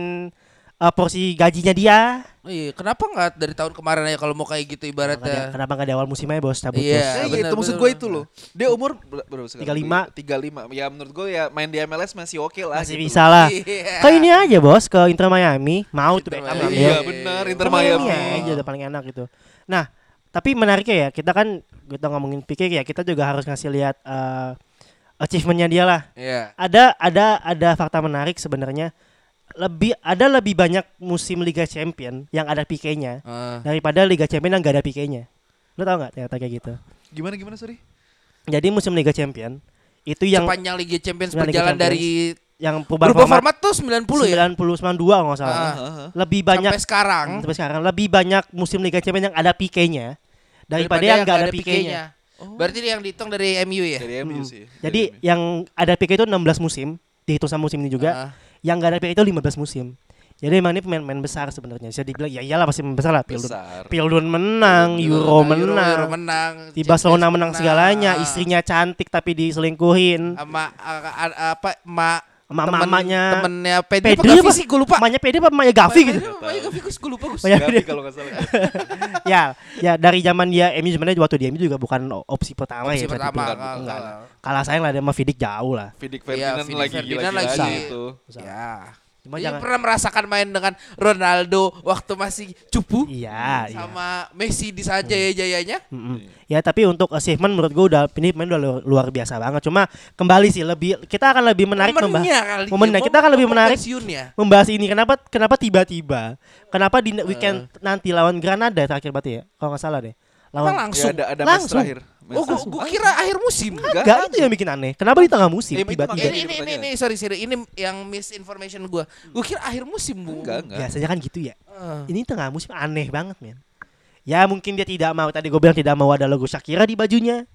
Speaker 1: uh, porsi gajinya dia
Speaker 2: Iya, kenapa nggak dari tahun kemarin aja kalau mau kayak gitu ibaratnya?
Speaker 1: kenapa nggak di awal musim aja bos cabut
Speaker 2: Iya.
Speaker 1: bos
Speaker 3: Nah, iya,
Speaker 2: bener,
Speaker 3: itu maksud
Speaker 2: bener,
Speaker 3: gue
Speaker 2: bener.
Speaker 3: itu loh. Dia umur ber- berapa sekarang?
Speaker 1: 35.
Speaker 3: 35. Ya menurut gue ya main di MLS masih oke lah.
Speaker 1: masih
Speaker 3: gitu.
Speaker 1: bisa lah
Speaker 2: Iya.
Speaker 1: ke ini aja bos ke Inter Miami mau tuh
Speaker 2: Inter Miami.
Speaker 3: Iya benar Inter
Speaker 1: Miami aja udah paling enak gitu nah tapi menariknya ya kita kan kita ngomongin Pique ya kita juga harus ngasih lihat uh, achievementnya dia lah
Speaker 2: Iya.
Speaker 1: ada ada ada fakta menarik sebenarnya lebih ada lebih banyak musim Liga Champion yang ada Pique-nya
Speaker 2: Ah.
Speaker 1: daripada Liga Champion yang gak ada Pique-nya. Lo tau nggak ternyata kayak gitu?
Speaker 3: Gimana gimana sorry?
Speaker 1: Jadi musim Liga Champion itu yang
Speaker 2: sepanjang Liga Champions
Speaker 1: Sepanjang Liga
Speaker 2: berjalan
Speaker 1: Champions.
Speaker 2: dari
Speaker 1: yang perubahan
Speaker 2: berubah
Speaker 1: format,
Speaker 2: format tuh 90 ya
Speaker 1: 90 92 kalau nggak salah.
Speaker 2: Ah.
Speaker 3: Heeh.
Speaker 1: Lebih banyak
Speaker 2: sampai sekarang
Speaker 1: sampai sekarang lebih banyak musim Liga Champion yang ada Pique-nya daripada, yang nggak ada Pique-nya.
Speaker 2: Berarti yang dihitung dari MU ya?
Speaker 3: Dari MU sih.
Speaker 1: Hmm. Jadi yang ada Pique itu 16 musim dihitung sama musim ini juga.
Speaker 2: Ah.
Speaker 1: Yang nggak ada Pique itu 15 musim. Jadi emang ini pemain-pemain besar sebenarnya. Bisa dibilang ya iyalah pasti pemain besar lah. Pildun. Pildun menang, Euro
Speaker 2: Euro,
Speaker 1: menang.
Speaker 2: Euro menang. Champions
Speaker 1: Barcelona menang segalanya, istrinya cantik tapi diselingkuhin.
Speaker 2: sama a- a- apa mak
Speaker 1: Emak-emaknya.
Speaker 2: temennya Pedri,
Speaker 1: Pedri
Speaker 2: apa
Speaker 1: apa?
Speaker 2: Gavi sih gue lupa
Speaker 1: Emaknya Pede apa emaknya Gavi gitu.
Speaker 2: Emaknya Gavi gue lupa Gus
Speaker 1: Banyak-
Speaker 3: Gavi kalau nggak salah. (laughs)
Speaker 1: ya, ya dari zaman dia MU sebenarnya waktu dia MU juga bukan opsi pertama
Speaker 2: Opsi
Speaker 1: ya. bisa
Speaker 2: pertama,
Speaker 1: dibilang.
Speaker 2: enggak,
Speaker 1: Enggak
Speaker 2: enggak.
Speaker 1: lah. Kalah sayang lah dia sama Vidic jauh lah.
Speaker 3: Vidic
Speaker 2: Iya,
Speaker 3: Ferdinand
Speaker 2: Vidic
Speaker 3: lagi
Speaker 2: Ferdinand
Speaker 3: gila-gila
Speaker 2: lagi.
Speaker 3: gitu.
Speaker 2: ya
Speaker 1: Cuma
Speaker 2: Dia
Speaker 1: jangan
Speaker 2: pernah merasakan main dengan Ronaldo waktu masih cupu
Speaker 1: Iya, iya.
Speaker 2: sama Messi di saat jaya-jayanya.
Speaker 1: Mm-mm. Ya tapi untuk achievement menurut gue udah ini pemain udah lu- luar biasa banget. Cuma kembali sih lebih kita akan lebih menarik membahas
Speaker 2: Momennya kali.
Speaker 1: momennya.
Speaker 2: ya,
Speaker 1: Kita akan lebih menarik
Speaker 2: pensiunnya.
Speaker 1: membahas ini. Kenapa kenapa tiba-tiba? Kenapa di
Speaker 2: Eh.
Speaker 1: weekend nanti lawan Granada terakhir berarti ya? Kalau nggak salah deh. Lawan
Speaker 2: langsung.
Speaker 3: Ya, ada ada match
Speaker 1: Langsung.
Speaker 3: terakhir.
Speaker 2: Oh, gua, gua kira akhir musim.
Speaker 1: Enggak, itu yang bikin aneh. Kenapa di tengah musim
Speaker 3: itu
Speaker 1: tiba-tiba?
Speaker 2: Ini, ini, ini, ini, sorry, sorry, ini yang misinformation gua. Gua kira akhir musim, Bu.
Speaker 3: Enggak, enggak.
Speaker 1: Biasanya kan gitu ya.
Speaker 2: Eh.
Speaker 1: Ini tengah musim aneh banget, men. Ya mungkin dia tidak mau tadi gue bilang tidak mau ada logo Shakira di bajunya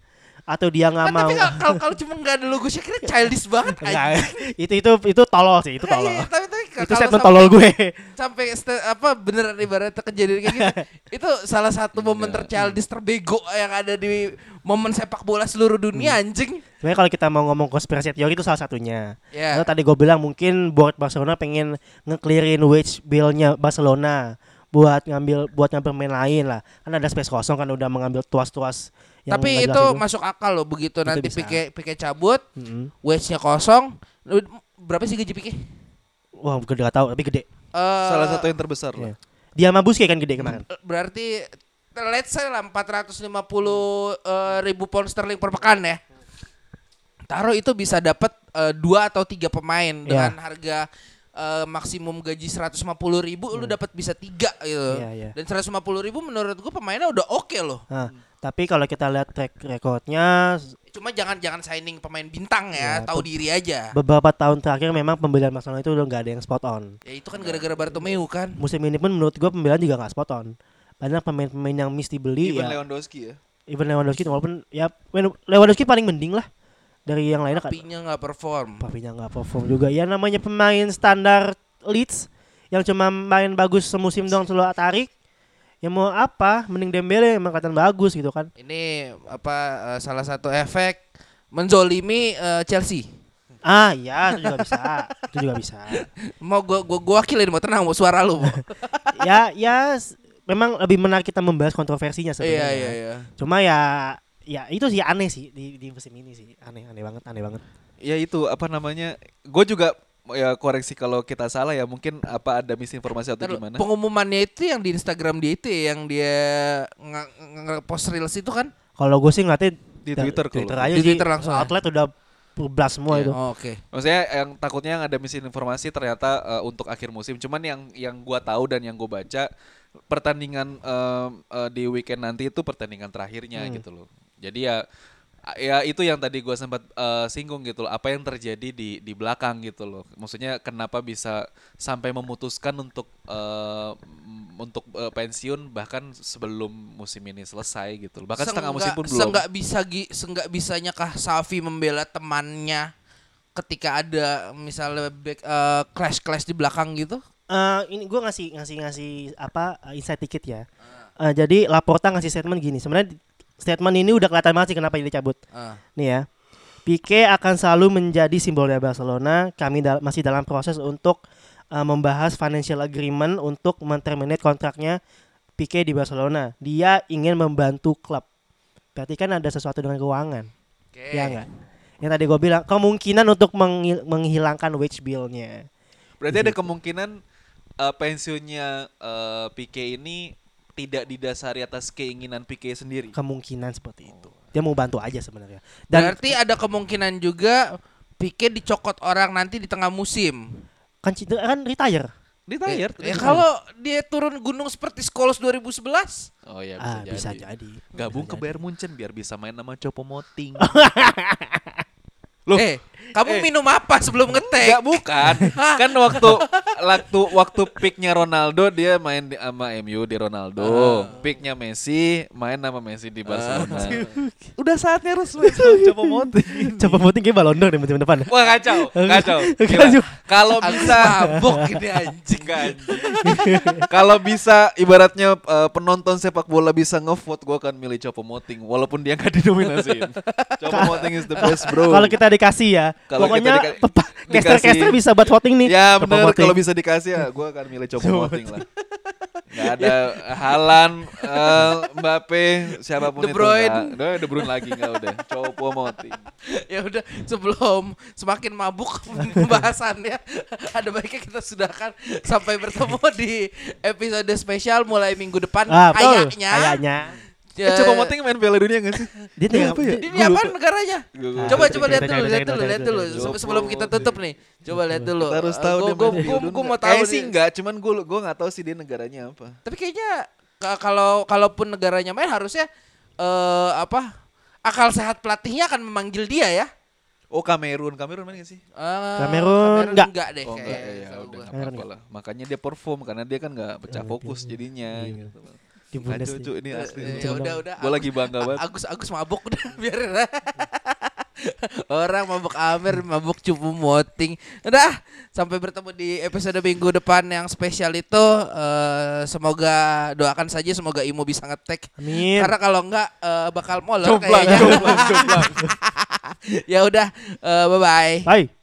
Speaker 1: atau dia nggak
Speaker 2: Kan,
Speaker 1: mau
Speaker 2: tapi kalau- kalau cuma nggak ada logo saya kira childish banget (laughs) aja.
Speaker 1: itu itu itu tolol sih itu tolol
Speaker 2: Iya, tapi, tapi
Speaker 1: itu statement tolol gue
Speaker 2: sampai apa beneran ibaratnya kejadian kayak gitu (laughs) itu salah satu momen terchildish terbego yang ada di momen sepak bola seluruh dunia
Speaker 1: Hmm.
Speaker 2: anjing
Speaker 1: Sebenarnya kalau kita mau ngomong konspirasi teori itu salah satunya.
Speaker 2: Ya.
Speaker 1: Lalu tadi gue bilang mungkin board Barcelona pengen ngeclearin wage bill-nya Barcelona buat ngambil buat ngambil pemain lain lah. Kan ada space kosong kan udah mengambil tuas-tuas yang
Speaker 2: tapi itu
Speaker 1: jelas
Speaker 2: masuk akal loh begitu nanti
Speaker 1: bisa.
Speaker 2: Pique Pique cabut
Speaker 1: Mm-mm.
Speaker 2: wage-nya kosong Lu- berapa sih gaji Pique
Speaker 1: Wah, gue gak tahu tapi gede.
Speaker 2: Eh,
Speaker 3: Salah satu yang terbesar
Speaker 1: Iya.
Speaker 3: lah.
Speaker 1: Dia sama Busquets kan gede kemarin.
Speaker 2: berarti let's say lah 450 eh, ribu pound sterling per pekan ya. Taruh itu bisa dapat eh, dua atau tiga pemain dengan harga eh, maksimum gaji 150 ribu lu dapat bisa tiga gitu.
Speaker 1: Iya, iya.
Speaker 2: Dan 150 ribu menurut gua pemainnya udah oke loh.
Speaker 1: Nah, tapi kalau kita lihat track recordnya
Speaker 2: Cuma jangan jangan signing pemain bintang ya,
Speaker 1: Ya,
Speaker 2: tahu diri aja.
Speaker 1: beberapa tahun terakhir memang pembelian Barcelona itu udah nggak ada yang spot on.
Speaker 2: Ya itu kan gara-gara Bartomeu kan.
Speaker 1: Musim ini pun menurut gua pembelian juga nggak spot on. Banyak pemain-pemain yang mesti dibeli
Speaker 3: Even
Speaker 1: ya.
Speaker 3: Lewandowski ya.
Speaker 1: Even Lewandowski walaupun ya Lewandowski paling mending lah dari yang lainnya kan.
Speaker 2: Papinya nggak perform.
Speaker 1: Papinya nggak perform juga. Ya namanya pemain standar Leeds yang cuma main bagus semusim doang selalu tarik. Ya mau apa? Mending Dembele emang kelihatan bagus gitu kan.
Speaker 2: Ini apa eh, salah satu efek menzolimi eh, Chelsea.
Speaker 1: Ah iya itu juga bisa. (laughs) itu juga bisa.
Speaker 2: Mau gua gua gua wakilin mau tenang mau suara lu. mau. (laughs)
Speaker 1: ya ya memang lebih menarik kita membahas kontroversinya sebenarnya.
Speaker 2: Iya iya iya.
Speaker 1: Cuma ya ya itu sih aneh sih di di musim ini sih. Aneh aneh banget, aneh banget.
Speaker 3: Ya itu apa namanya? Gue juga ya koreksi kalau kita salah ya mungkin apa ada misinformasi atau
Speaker 2: Ntar
Speaker 3: gimana?
Speaker 2: Pengumumannya itu yang di Instagram dia itu ya, yang dia nge- nge- nge-post reels itu kan?
Speaker 1: Kalau gue sih ngeliatnya
Speaker 3: Di Twitter kalau-
Speaker 1: Twitter aja
Speaker 2: Di
Speaker 1: sih.
Speaker 2: Twitter langsung ya?
Speaker 1: Outlet udah blast semua itu.
Speaker 2: Oh, Oke.
Speaker 3: Maksudnya yang takutnya yang ada misinformasi ternyata eh, untuk akhir musim. Cuman yang yang gua tahu dan yang gue baca pertandingan em, eh, di weekend nanti itu pertandingan terakhirnya
Speaker 1: Hmm.
Speaker 3: gitu loh. Jadi ya ya itu yang tadi gua sempat eh, singgung gitu loh. Apa yang terjadi di di belakang gitu loh. Maksudnya kenapa bisa sampai memutuskan untuk eh, m- untuk eh, pensiun bahkan sebelum musim ini selesai gitu loh. Bahkan setengah musim pun belum.
Speaker 2: Seenggak bisa gi, seenggak bisanya kah Safi membela temannya ketika ada misalnya back, eh, clash-clash di belakang gitu?
Speaker 1: Eh, ini gue ngasih ngasih ngasih apa uh, insight dikit ya. Eh, jadi Laporta ngasih statement gini. Sebenarnya statement ini udah kelihatan banget sih kenapa dia dicabut.
Speaker 2: Ah.
Speaker 1: Nih ya. Pique akan selalu menjadi simbol dari Barcelona. Kami dal- masih dalam proses untuk uh, membahas financial agreement untuk menterminate kontraknya Pique di Barcelona. Dia ingin membantu klub. Berarti kan ada sesuatu dengan keuangan.
Speaker 2: Oke.
Speaker 1: Ya enggak? Yang tadi gue bilang kemungkinan untuk menghil- menghilangkan wage bill-nya.
Speaker 3: Berarti ada kemungkinan eh, pensiunnya eh, Pique ini tidak didasari atas keinginan Pique sendiri.
Speaker 1: Kemungkinan seperti itu. Dia mau bantu aja sebenarnya. Dan
Speaker 2: Berarti ada kemungkinan juga Pique dicokot orang nanti di tengah musim.
Speaker 1: kan Citra kan retire.
Speaker 3: Ditayar.
Speaker 2: Ya, kalau dia turun gunung seperti Scholes 2011,
Speaker 3: Oh ya bisa
Speaker 1: ah,
Speaker 3: jadi.
Speaker 1: bisa jadi.
Speaker 3: Gabung
Speaker 1: Bisa
Speaker 3: ke. Bayern Munchen biar bisa main nama Copo Moting.
Speaker 2: Loh. (laughs) Eh, kamu
Speaker 3: Eh.
Speaker 2: minum apa sebelum ngetek?
Speaker 3: Enggak bukan. (laughs) kan waktu waktu waktu picknya Ronaldo dia main di, sama MU di Ronaldo. Picknya Messi main sama Messi di Barcelona. Udah saatnya harus (laughs) Copo Moting.
Speaker 1: Coba voting kayak Ballon d'Or di musim depan.
Speaker 3: Wah kacau, kacau. Kalau bisa
Speaker 2: mabok (laughs) ini anjing.
Speaker 3: Anjing. Kalau bisa ibaratnya eh, penonton sepak bola bisa ngevote gue akan milih Copo Moting walaupun dia nggak dinominasiin. Copo Moting is the best bro.
Speaker 1: Kalau kita dikasih ya,
Speaker 3: Kalau
Speaker 1: pokoknya caster-caster
Speaker 3: dikasih-
Speaker 1: bisa buat voting nih.
Speaker 3: Ya
Speaker 1: Coba
Speaker 3: benar
Speaker 1: voting.
Speaker 3: kalau bisa dikasih ya gue akan milih Copo (laughs) Moting lah. Gak ada Halan, eh, Mbappe, siapa pun
Speaker 2: De
Speaker 3: itu.
Speaker 2: Bruyne.
Speaker 3: Udah De Bruyne lagi nggak udah. Copo Moting.
Speaker 2: ya udah sebelum semakin mabuk (laughs) pembahasannya ada baiknya kita sudahkan sampai bertemu di episode spesial mulai minggu depan
Speaker 1: Ah,
Speaker 2: kayaknya
Speaker 1: Kayaknya.
Speaker 3: Eh, Copo Moting main Piala Dunia gak sih? (laughs)
Speaker 1: Dia tinggal-
Speaker 3: apa ya?
Speaker 1: dia-
Speaker 2: apa negaranya coba coba lihat dulu lihat dulu lihat dulu sebelum kita tutup nih coba lihat dulu
Speaker 3: harus
Speaker 2: Eh,
Speaker 3: tahu
Speaker 2: gua-
Speaker 3: dia
Speaker 2: gua mau tahu
Speaker 3: sih enggak, cuman gue gue nggak tahu sih dia negaranya apa.
Speaker 2: tapi kayaknya ka- kalau kalaupun negaranya main harusnya eh apa akal sehat pelatihnya akan memanggil dia ya
Speaker 3: Oh Kamerun, Kamerun main gak sih?
Speaker 2: Eh,
Speaker 1: Kamerun enggak.
Speaker 2: enggak deh
Speaker 3: Oh enggak, ya
Speaker 2: kalau
Speaker 3: udah
Speaker 2: gua.
Speaker 3: nggak apa-apa lah. Makanya dia perform karena dia kan nggak pecah fokus jadinya.
Speaker 1: Iya.
Speaker 3: Gitu.
Speaker 1: Di Bundes
Speaker 3: Kacau
Speaker 1: nih.
Speaker 3: cuy, ini asli.
Speaker 2: Eh, ya udah udah
Speaker 3: Gue lagi bangga banget.
Speaker 2: Agus Agus mabuk udah (laughs) biarin aja. (laughs) Orang mabuk Amer, mabuk cupu moting. Udah, sampai bertemu di episode minggu depan yang spesial itu. eh, semoga doakan saja semoga Imo bisa ngetek.
Speaker 1: Amin.
Speaker 2: Karena kalau enggak eh, bakal molor kayaknya.
Speaker 3: jomblang, jomblang. (laughs)
Speaker 2: ya udah, bye bye.
Speaker 1: Bye.